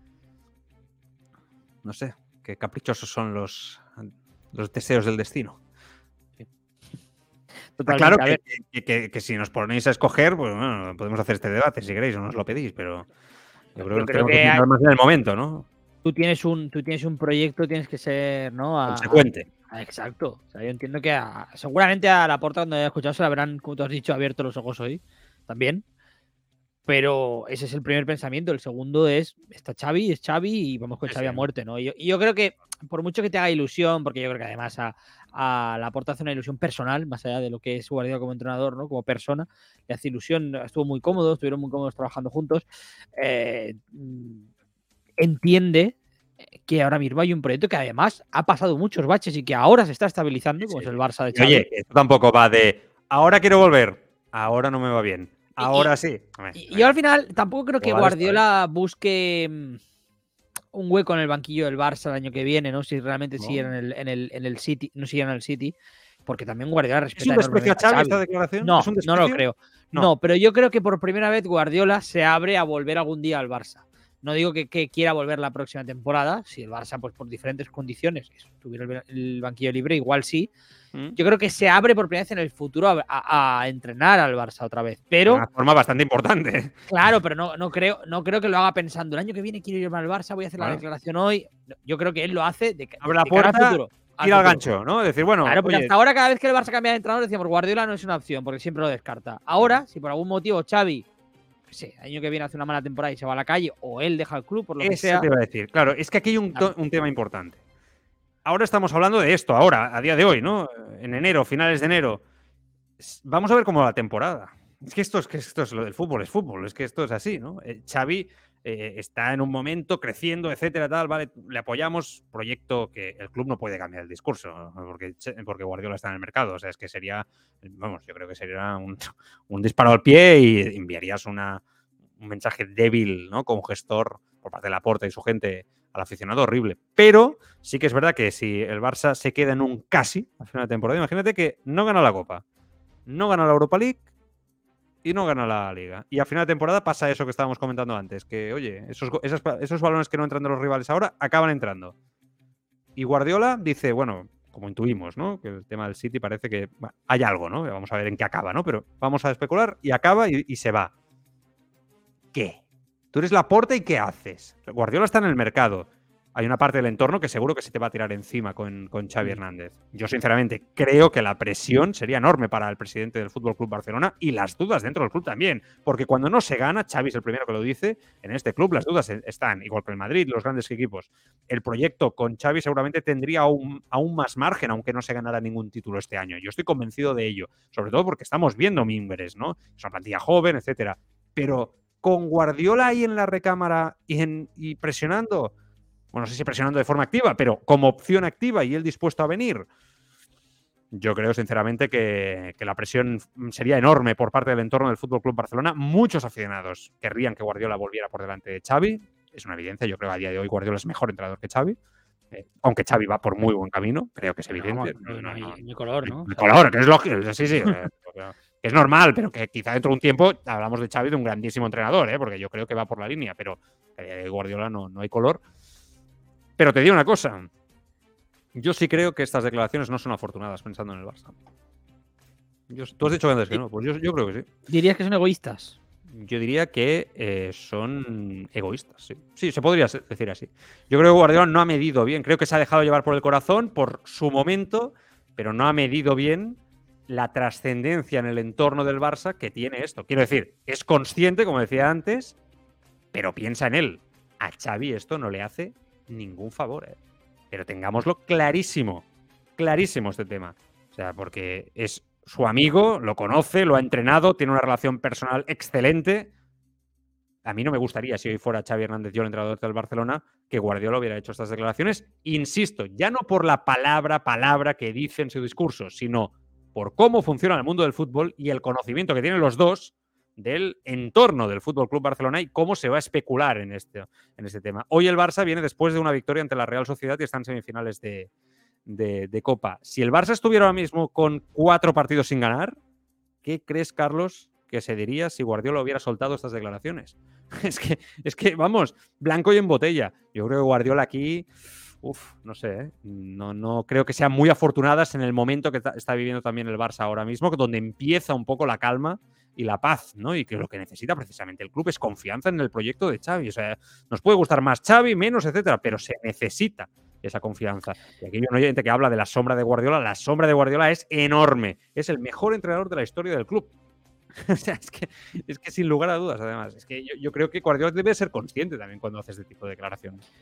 No sé, qué caprichosos son los, los deseos del destino. Claro que, que, que, que, si nos ponéis a escoger, pues bueno, podemos hacer este debate si queréis o nos lo pedís, pero yo creo, Yo que creo tenemos que hay- más en el momento, ¿no? Tú tienes un, tú tienes un proyecto, tienes que ser, ¿no? A- Consecuente. a- exacto. O sea, yo entiendo que seguramente a la puerta cuando haya escuchado se la habrán, como tú has dicho, abierto los ojos hoy también. Pero ese es el primer pensamiento. El segundo es, está Xavi, es Xavi y vamos con Sí, Xavi a muerte, ¿no? Y yo, y yo creo que, por mucho que te haga ilusión, porque yo creo que además a, a la Porta hace una ilusión personal, más allá de lo que es Guardiola como entrenador, ¿no? Como persona, le hace ilusión, estuvo muy cómodo, estuvieron muy cómodos trabajando juntos. eh, mm, entiende que ahora mismo hay un proyecto que además ha pasado muchos baches y que ahora se está estabilizando, como Sí. es el Barça de Xavi. Oye, esto tampoco va de ahora quiero volver, ahora no me va bien, ahora sí. Y yo al final tampoco creo que. Guardiola busque mm, un hueco en el banquillo del Barça el año que viene, ¿no? Si realmente No. siguen en el, en el, en el City, no siguen en el City, porque también Guardiola ¿Es respeta un desprecio a Xavi esta declaración? No, ¿Es un no lo creo. No. No. pero yo creo que por primera vez Guardiola se abre a volver algún día al Barça. No digo que, que quiera volver la próxima temporada, si el Barça, pues por diferentes condiciones, tuviera el, el banquillo libre, igual sí. Mm. yo creo que se abre por primera vez en el futuro a, entrenar al Barça otra vez. Pero. De una forma bastante importante. Claro, pero no, no, creo, no creo que lo haga pensando el año que viene quiero irme al Barça, voy a hacer la declaración hoy. Yo creo que él lo hace de, Abre la puerta, al futuro. Ir al gancho, ¿no? Decir, bueno. Claro, porque hasta ahora, cada vez que el Barça cambia de entrenador, decíamos Guardiola no es una opción, porque siempre lo descarta. Ahora, si por algún motivo Xavi sí, año que viene hace una mala temporada y se va a la calle, o él deja el club, por lo que sea. te iba a decir. Claro, es que aquí hay un, un tema importante ahora estamos hablando de esto, ahora, a día de hoy, ¿no? En enero, finales de enero. Vamos a ver cómo va la temporada. Es que esto es, que esto es lo del fútbol, es fútbol, es que esto es así, ¿no? Eh, Xavi eh, está en un momento creciendo, etcétera, tal, vale, le apoyamos, proyecto que el club no puede cambiar el discurso, porque, porque Guardiola está en el mercado, o sea, es que sería, vamos, yo creo que sería un, (laughs) un disparo al pie y enviarías una, un mensaje débil, ¿no? Como gestor por parte de Laporta y su gente al aficionado horrible. Pero sí que es verdad que si el Barça se queda en un casi al final de temporada, imagínate que no gana la Copa, no gana la Europa League y no gana la Liga. Y a final de temporada pasa eso que estábamos comentando antes, que oye, esos, esos balones que no entran de los rivales ahora acaban entrando. Y Guardiola dice, bueno, como intuimos, ¿no? Que el tema del City parece que hay algo, ¿no? Vamos a ver en qué acaba, ¿no? Pero vamos a especular y acaba y se va. ¿Qué? Tú eres la porta y ¿qué haces? Guardiola está en el mercado. Hay una parte del entorno que seguro que se te va a tirar encima con, con Xavi. Hernández. Yo, sinceramente, creo que la presión sería enorme para el presidente del Fútbol Club Barcelona y las dudas dentro del club también. Porque cuando no se gana, Xavi es el primero que lo dice, en este club las dudas están, igual que el Madrid, los grandes equipos. El proyecto con Xavi seguramente tendría aún, aún más margen, aunque no se ganara ningún título este año. Yo estoy convencido de ello. Sobre todo porque estamos viendo mimbres, ¿no? Es una plantilla joven, etcétera. Pero con Guardiola ahí en la recámara y, presionando, bueno, no sé si presionando de forma activa, pero como opción activa y él dispuesto a venir, yo creo sinceramente que, la presión sería enorme por parte del entorno del Fútbol Club Barcelona. Muchos aficionados querrían que Guardiola volviera por delante de Xavi. Es una evidencia, yo creo que a día de hoy Guardiola es mejor entrenador que Xavi. Eh, aunque Xavi va por muy buen camino, creo que es evidente. Mi color, ¿no? Mi color, que es lógico. Sí, sí. (laughs) Eh, es normal, pero que quizá dentro de un tiempo hablamos de Xavi de un grandísimo entrenador, ¿eh? porque yo creo que va por la línea, pero de Guardiola no, no hay color. Pero te digo una cosa, yo sí creo que estas declaraciones no son afortunadas pensando en el Barça. tú has dicho antes que no, pues yo, creo que sí. ¿Dirías que son egoístas? Yo diría que eh, son egoístas, sí. Sí, se podría decir así. Yo creo que Guardiola no ha medido bien, creo que se ha dejado llevar por el corazón, por su momento, pero no ha medido bien la trascendencia en el entorno del Barça que tiene esto. Quiero decir, es consciente, como decía antes, pero piensa en él. A Xavi esto no le hace ningún favor. ¿eh? Pero tengámoslo clarísimo, clarísimo este tema. O sea, porque es su amigo, lo conoce, lo ha entrenado, tiene una relación personal excelente. A mí no me gustaría, si hoy fuera Xavi Hernández, yo el entrenador del Barcelona, que Guardiola hubiera hecho estas declaraciones. Insisto, ya no por la palabra, palabra que dice en su discurso, sino por cómo funciona el mundo del fútbol y el conocimiento que tienen los dos del entorno del Fútbol Club Barcelona y cómo se va a especular en este, en este tema. Hoy el Barça viene después de una victoria ante la Real Sociedad y está en semifinales de, de, Copa. Si el Barça estuviera ahora mismo con cuatro partidos sin ganar, ¿qué crees, Carlos, que se diría si Guardiola hubiera soltado estas declaraciones? (laughs) Es que, es que, vamos, blanco y en botella. Yo creo que Guardiola aquí Uf, no sé, ¿eh? no, no creo que sean muy afortunadas en el momento que está viviendo también el Barça ahora mismo, donde empieza un poco la calma y la paz, ¿no? Y que lo que necesita precisamente el club es confianza en el proyecto de Xavi. O sea, nos puede gustar más Xavi, menos, etcétera, pero se necesita esa confianza. Y aquí hay un oyente que habla de la sombra de Guardiola. La sombra de Guardiola es enorme. Es el mejor entrenador de la historia del club. (laughs) o sea, es que, sin lugar a dudas, además. Es que yo creo que Guardiola debe ser consciente también cuando hace este tipo de declaraciones.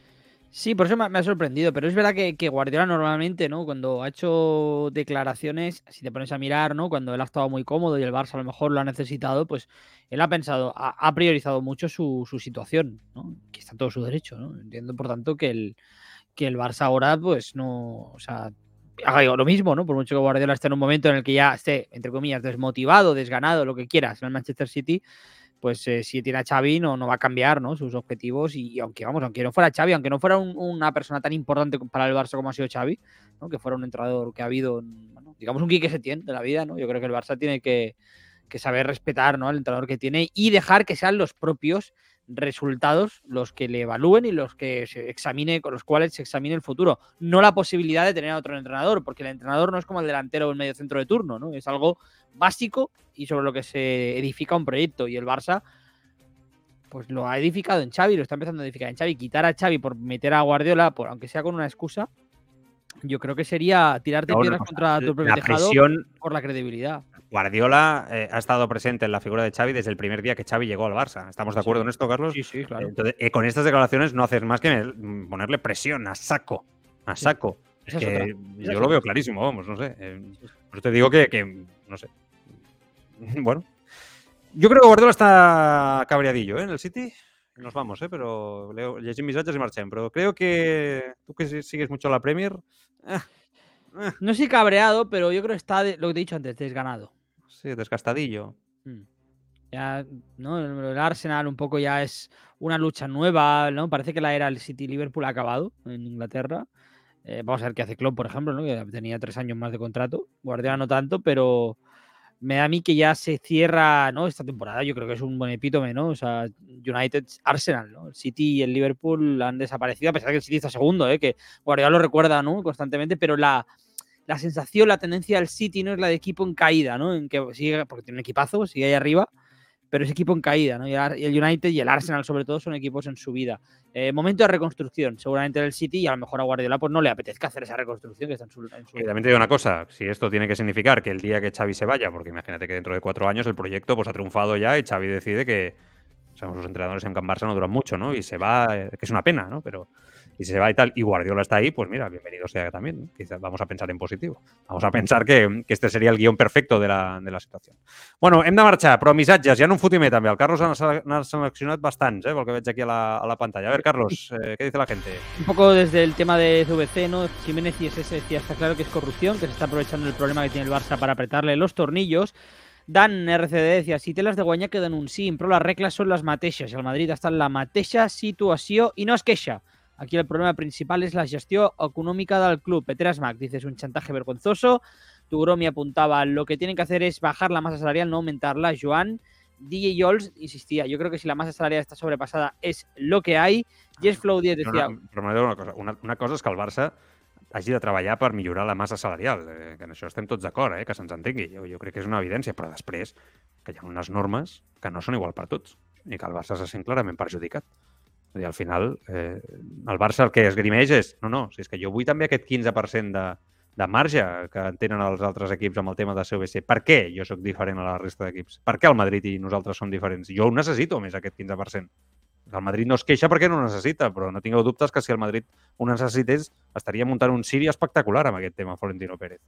Sí, por eso me, ha sorprendido, pero es verdad que, Guardiola normalmente, ¿no? Cuando ha hecho declaraciones, si te pones a mirar, ¿no? Cuando él ha estado muy cómodo y el Barça a lo mejor lo ha necesitado, pues él ha pensado, ha, priorizado mucho su, situación, ¿no? Que está todo su derecho. Entiendo, por tanto, que el, que el Barça ahora, pues no, o sea, haga lo mismo, ¿no? Por mucho que Guardiola esté en un momento en el que ya esté, entre comillas, desmotivado, desganado, lo que quieras, en el Manchester City, pues eh, si tiene a Xavi no, no va a cambiar ¿no? sus objetivos y, aunque vamos, aunque no fuera Xavi, aunque no fuera una persona tan importante para el Barça como ha sido Xavi, ¿no? que fuera un entrenador que ha habido, digamos un Quique Setién de la vida, ¿no? yo creo que el Barça tiene que, saber respetar ¿no? al entrenador que tiene y dejar que sean los propios resultados los que le evalúen y los que se examine, con los cuales se examine el futuro. No la posibilidad de tener a otro entrenador, porque el entrenador no es como el delantero o el medio centro de turno, ¿no? Es algo básico y sobre lo que se edifica un proyecto. Y el Barça, pues lo ha edificado en Xavi, lo está empezando a edificar en Xavi. Quitar a Xavi por meter a Guardiola, por, aunque sea con una excusa, yo creo que sería tirarte No, piedras no, contra tu propio la tejado presión, por la credibilidad. Guardiola eh, ha estado presente en la figura de Xavi desde el primer día que Xavi llegó al Barça. ¿Estamos de acuerdo en esto, Carlos? Sí, sí, claro. Entonces, eh, con estas declaraciones no haces más que ponerle presión a saco. A saco. Es que yo lo veo clarísimo, vamos, no sé. Eh, te digo que, que, no sé. (laughs) Bueno. Yo creo que Guardiola está cabreadillo ¿eh? en el City. Nos vamos, ¿eh? pero leo, llegim missatges y marchem. Pero creo que tú que si- sigues mucho la Premier, eh, eh, No sé cabreado, pero yo creo que está, de- lo que te he dicho antes, desganado. sí, desgastadillo. Mm. Ya, ¿no? El el Arsenal un poco ya es una lucha nueva, ¿no? Parece que la era el City-Liverpool ha acabado en Inglaterra. Eh, vamos a ver qué hace Klopp, por ejemplo, ¿no? Que tenía tres años más de contrato. Guardiola no tanto, pero me da a mí que ya se cierra, ¿no? Esta temporada yo creo que es un buen epítome, ¿no? O sea, United, Arsenal, ¿no? El City y el Liverpool han desaparecido, a pesar de que el City está segundo, ¿eh? Que Guardiola lo recuerda, ¿no? Constantemente, pero la, la sensación, la tendencia del City no es la de equipo en caída, ¿no? En que sigue, porque tiene un equipazo, sigue ahí arriba, pero es equipo en caída, ¿no? Y el United y el Arsenal, sobre todo, son equipos en subida. Eh, momento de reconstrucción, seguramente del City, y a lo mejor a Guardiola pues no le apetezca hacer esa reconstrucción que está en su. en Y también te digo una cosa, si esto tiene que significar que el día que Xavi se vaya, porque imagínate que dentro de cuatro años el proyecto pues ha triunfado ya y Xavi decide que sabemos los entrenadores en Can Barça no duran mucho, ¿no? Y se va, eh, que es una pena, ¿no? Pero y si se va y tal, y Guardiola está ahí, pues mira, bienvenido sea también. ¿no? Quizás vamos a pensar en positivo. Vamos a pensar que, que este seria el guion perfecto de la, de la situació. Bueno, hem de marxar, però missatges, hi ha un fotimer també. El Carlos n'ha sele- n'ha seleccionat bastants, eh, pel que veig aquí a la, a la pantalla. A ver, Carlos, eh, ¿qué dice la gente? Un poco desde el tema de CVC, ¿no? Jiménez y SS decía, está claro que es corrupción, que se está aprovechando el problema que tiene el Barça para apretarle los tornillos. Dan RCD decía, si té les de guanyar queden un sim, però les regles són les mateixes. El Madrid està en la mateixa situació i no es queixa. Aquí el problema principal és la gestió econòmica del club. Peter Smack dice, es un chantaje vergonzoso. Tugromi apuntaba, lo que tienen que hacer es bajar la masa salarial, no aumentarla. Joan, DJ Yols insistía, yo creo que si la masa salarial está sobrepasada es lo que hay. Jess Flow 10 No, decía, no, però una cosa. Una, una cosa és que el Barça hagi de treballar per millorar la massa salarial, eh, que en això estem tots d'acord, eh, que se'ns entengui. Jo, jo crec que és una evidència, però després que hi ha unes normes que no són igual per tots i que el Barça se sent clarament perjudicat. Dir, al final, eh, el Barça el que esgrimeix és no, no, si és que jo vull també aquest 15% de, de marge que tenen els altres equips amb el tema de CVC. Per què jo sóc diferent a la resta d'equips? Per què el Madrid i nosaltres som diferents? Jo ho necessito més, aquest 15%. El Madrid no es queixa perquè no ho necessita, però no tingueu dubtes que si el Madrid ho necessités, estaria muntant un Siri espectacular amb aquest tema, Florentino Pérez.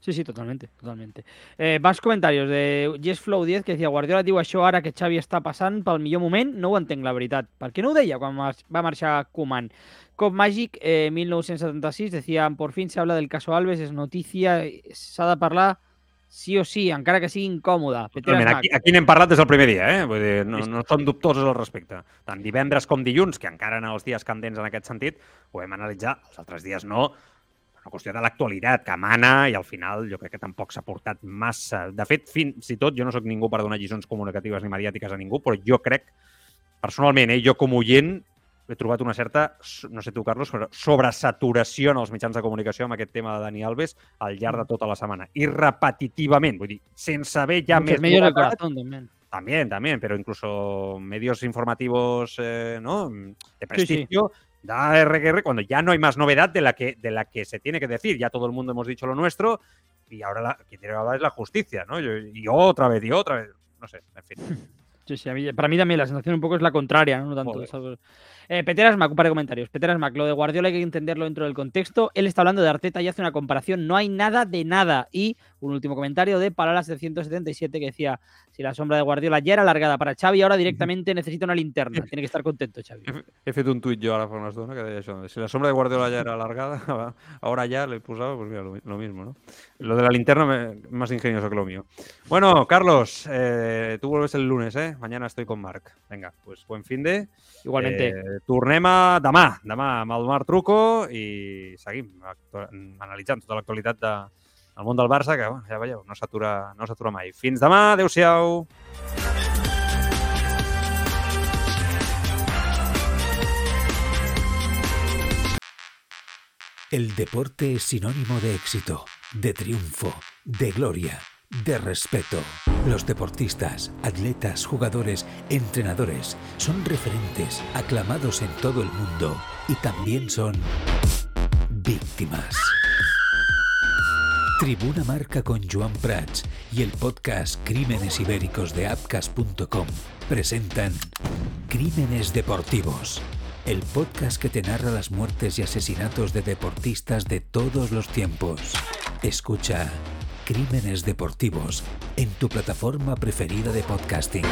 Sí, sí, totalmente, totalmente. Eh, más comentarios de Jess Flow 10 que decía Guardiola diu això ara que Xavi està passant pel millor moment, no ho entenc la veritat. Per què no ho deia quan va marxar Koeman? Cop Magic eh, 1976 decía por fin se habla del caso Alves, es notícia, s'ha de parlar sí o sí, encara que sigui Totalment, Smack. aquí, aquí n'hem parlat des del primer dia, eh? Vull dir, no, no som dubtosos al respecte. Tant divendres com dilluns, que encara en els dies candents en aquest sentit, ho hem analitzat, els altres dies no, una qüestió de l'actualitat que mana i al final jo crec que tampoc s'ha portat massa. De fet, fins i tot, jo no sóc ningú per donar lliçons comunicatives ni mediàtiques a ningú, però jo crec, personalment, eh, jo com oient, he trobat una certa, no sé tu, Carlos, però sobresaturació en els mitjans de comunicació amb aquest tema de Dani Alves al llarg de tota la setmana. I repetitivament, vull dir, sense haver ja Muchos més novetat, corazón también. También, también, pero incluso medios informativos eh, ¿no? de prestigio, da RQR cuando ya no hay más novedad de la, que, de la que se tiene que decir. Ya todo el mundo hemos dicho lo nuestro y ahora la, quien tiene que hablar es la justicia, ¿no? Y, y otra vez, y otra vez. No sé, en fin. (laughs) Sí, sí, mí- para mí también la sensación un poco es la contraria, no, No tanto. Joder. es algo- Eh, Peter Asmack, un par de comentarios. Peter Asmack, lo de Guardiola hay que entenderlo dentro del contexto. Él está hablando de Arteta y hace una comparación. No hay nada de nada. Y un último comentario de Palala 777 que decía: si la sombra de Guardiola ya era alargada para Xavi, ahora directamente necesita una linterna. Tiene que estar contento, Xavi. He fet un tuit jo ara fa una estona que deia això. Si la sombra de Guardiola ya era alargada, (laughs) ahora ya le posaba, pues mira, lo, lo mismo, ¿no? Lo de la linterna me- más ingenioso que lo mío. Bueno, Carlos, eh, tú vuelves el lunes, ¿eh? Mañana estoy con Marc. Venga, pues buen fin de... Igualmente. Eh, tornem a demà, demà amb el Marc Truco i seguim analitzant tota l'actualitat de, el món del Barça, que bueno, ja no s'atura no mai. Fins demà, deusiau El deporte es sinónimo de éxito, de triunfo, de gloria, de respeto. Los deportistas, atletas, jugadores, entrenadores son referentes, aclamados en todo el mundo y también son víctimas. Tribuna Marca con Joan Prats y el podcast Crímenes Ibéricos de Apcas.com presentan Crímenes Deportivos el podcast que te narra las muertes y asesinatos de deportistas de todos los tiempos. Escucha Crímenes Deportivos en tu plataforma preferida de podcasting.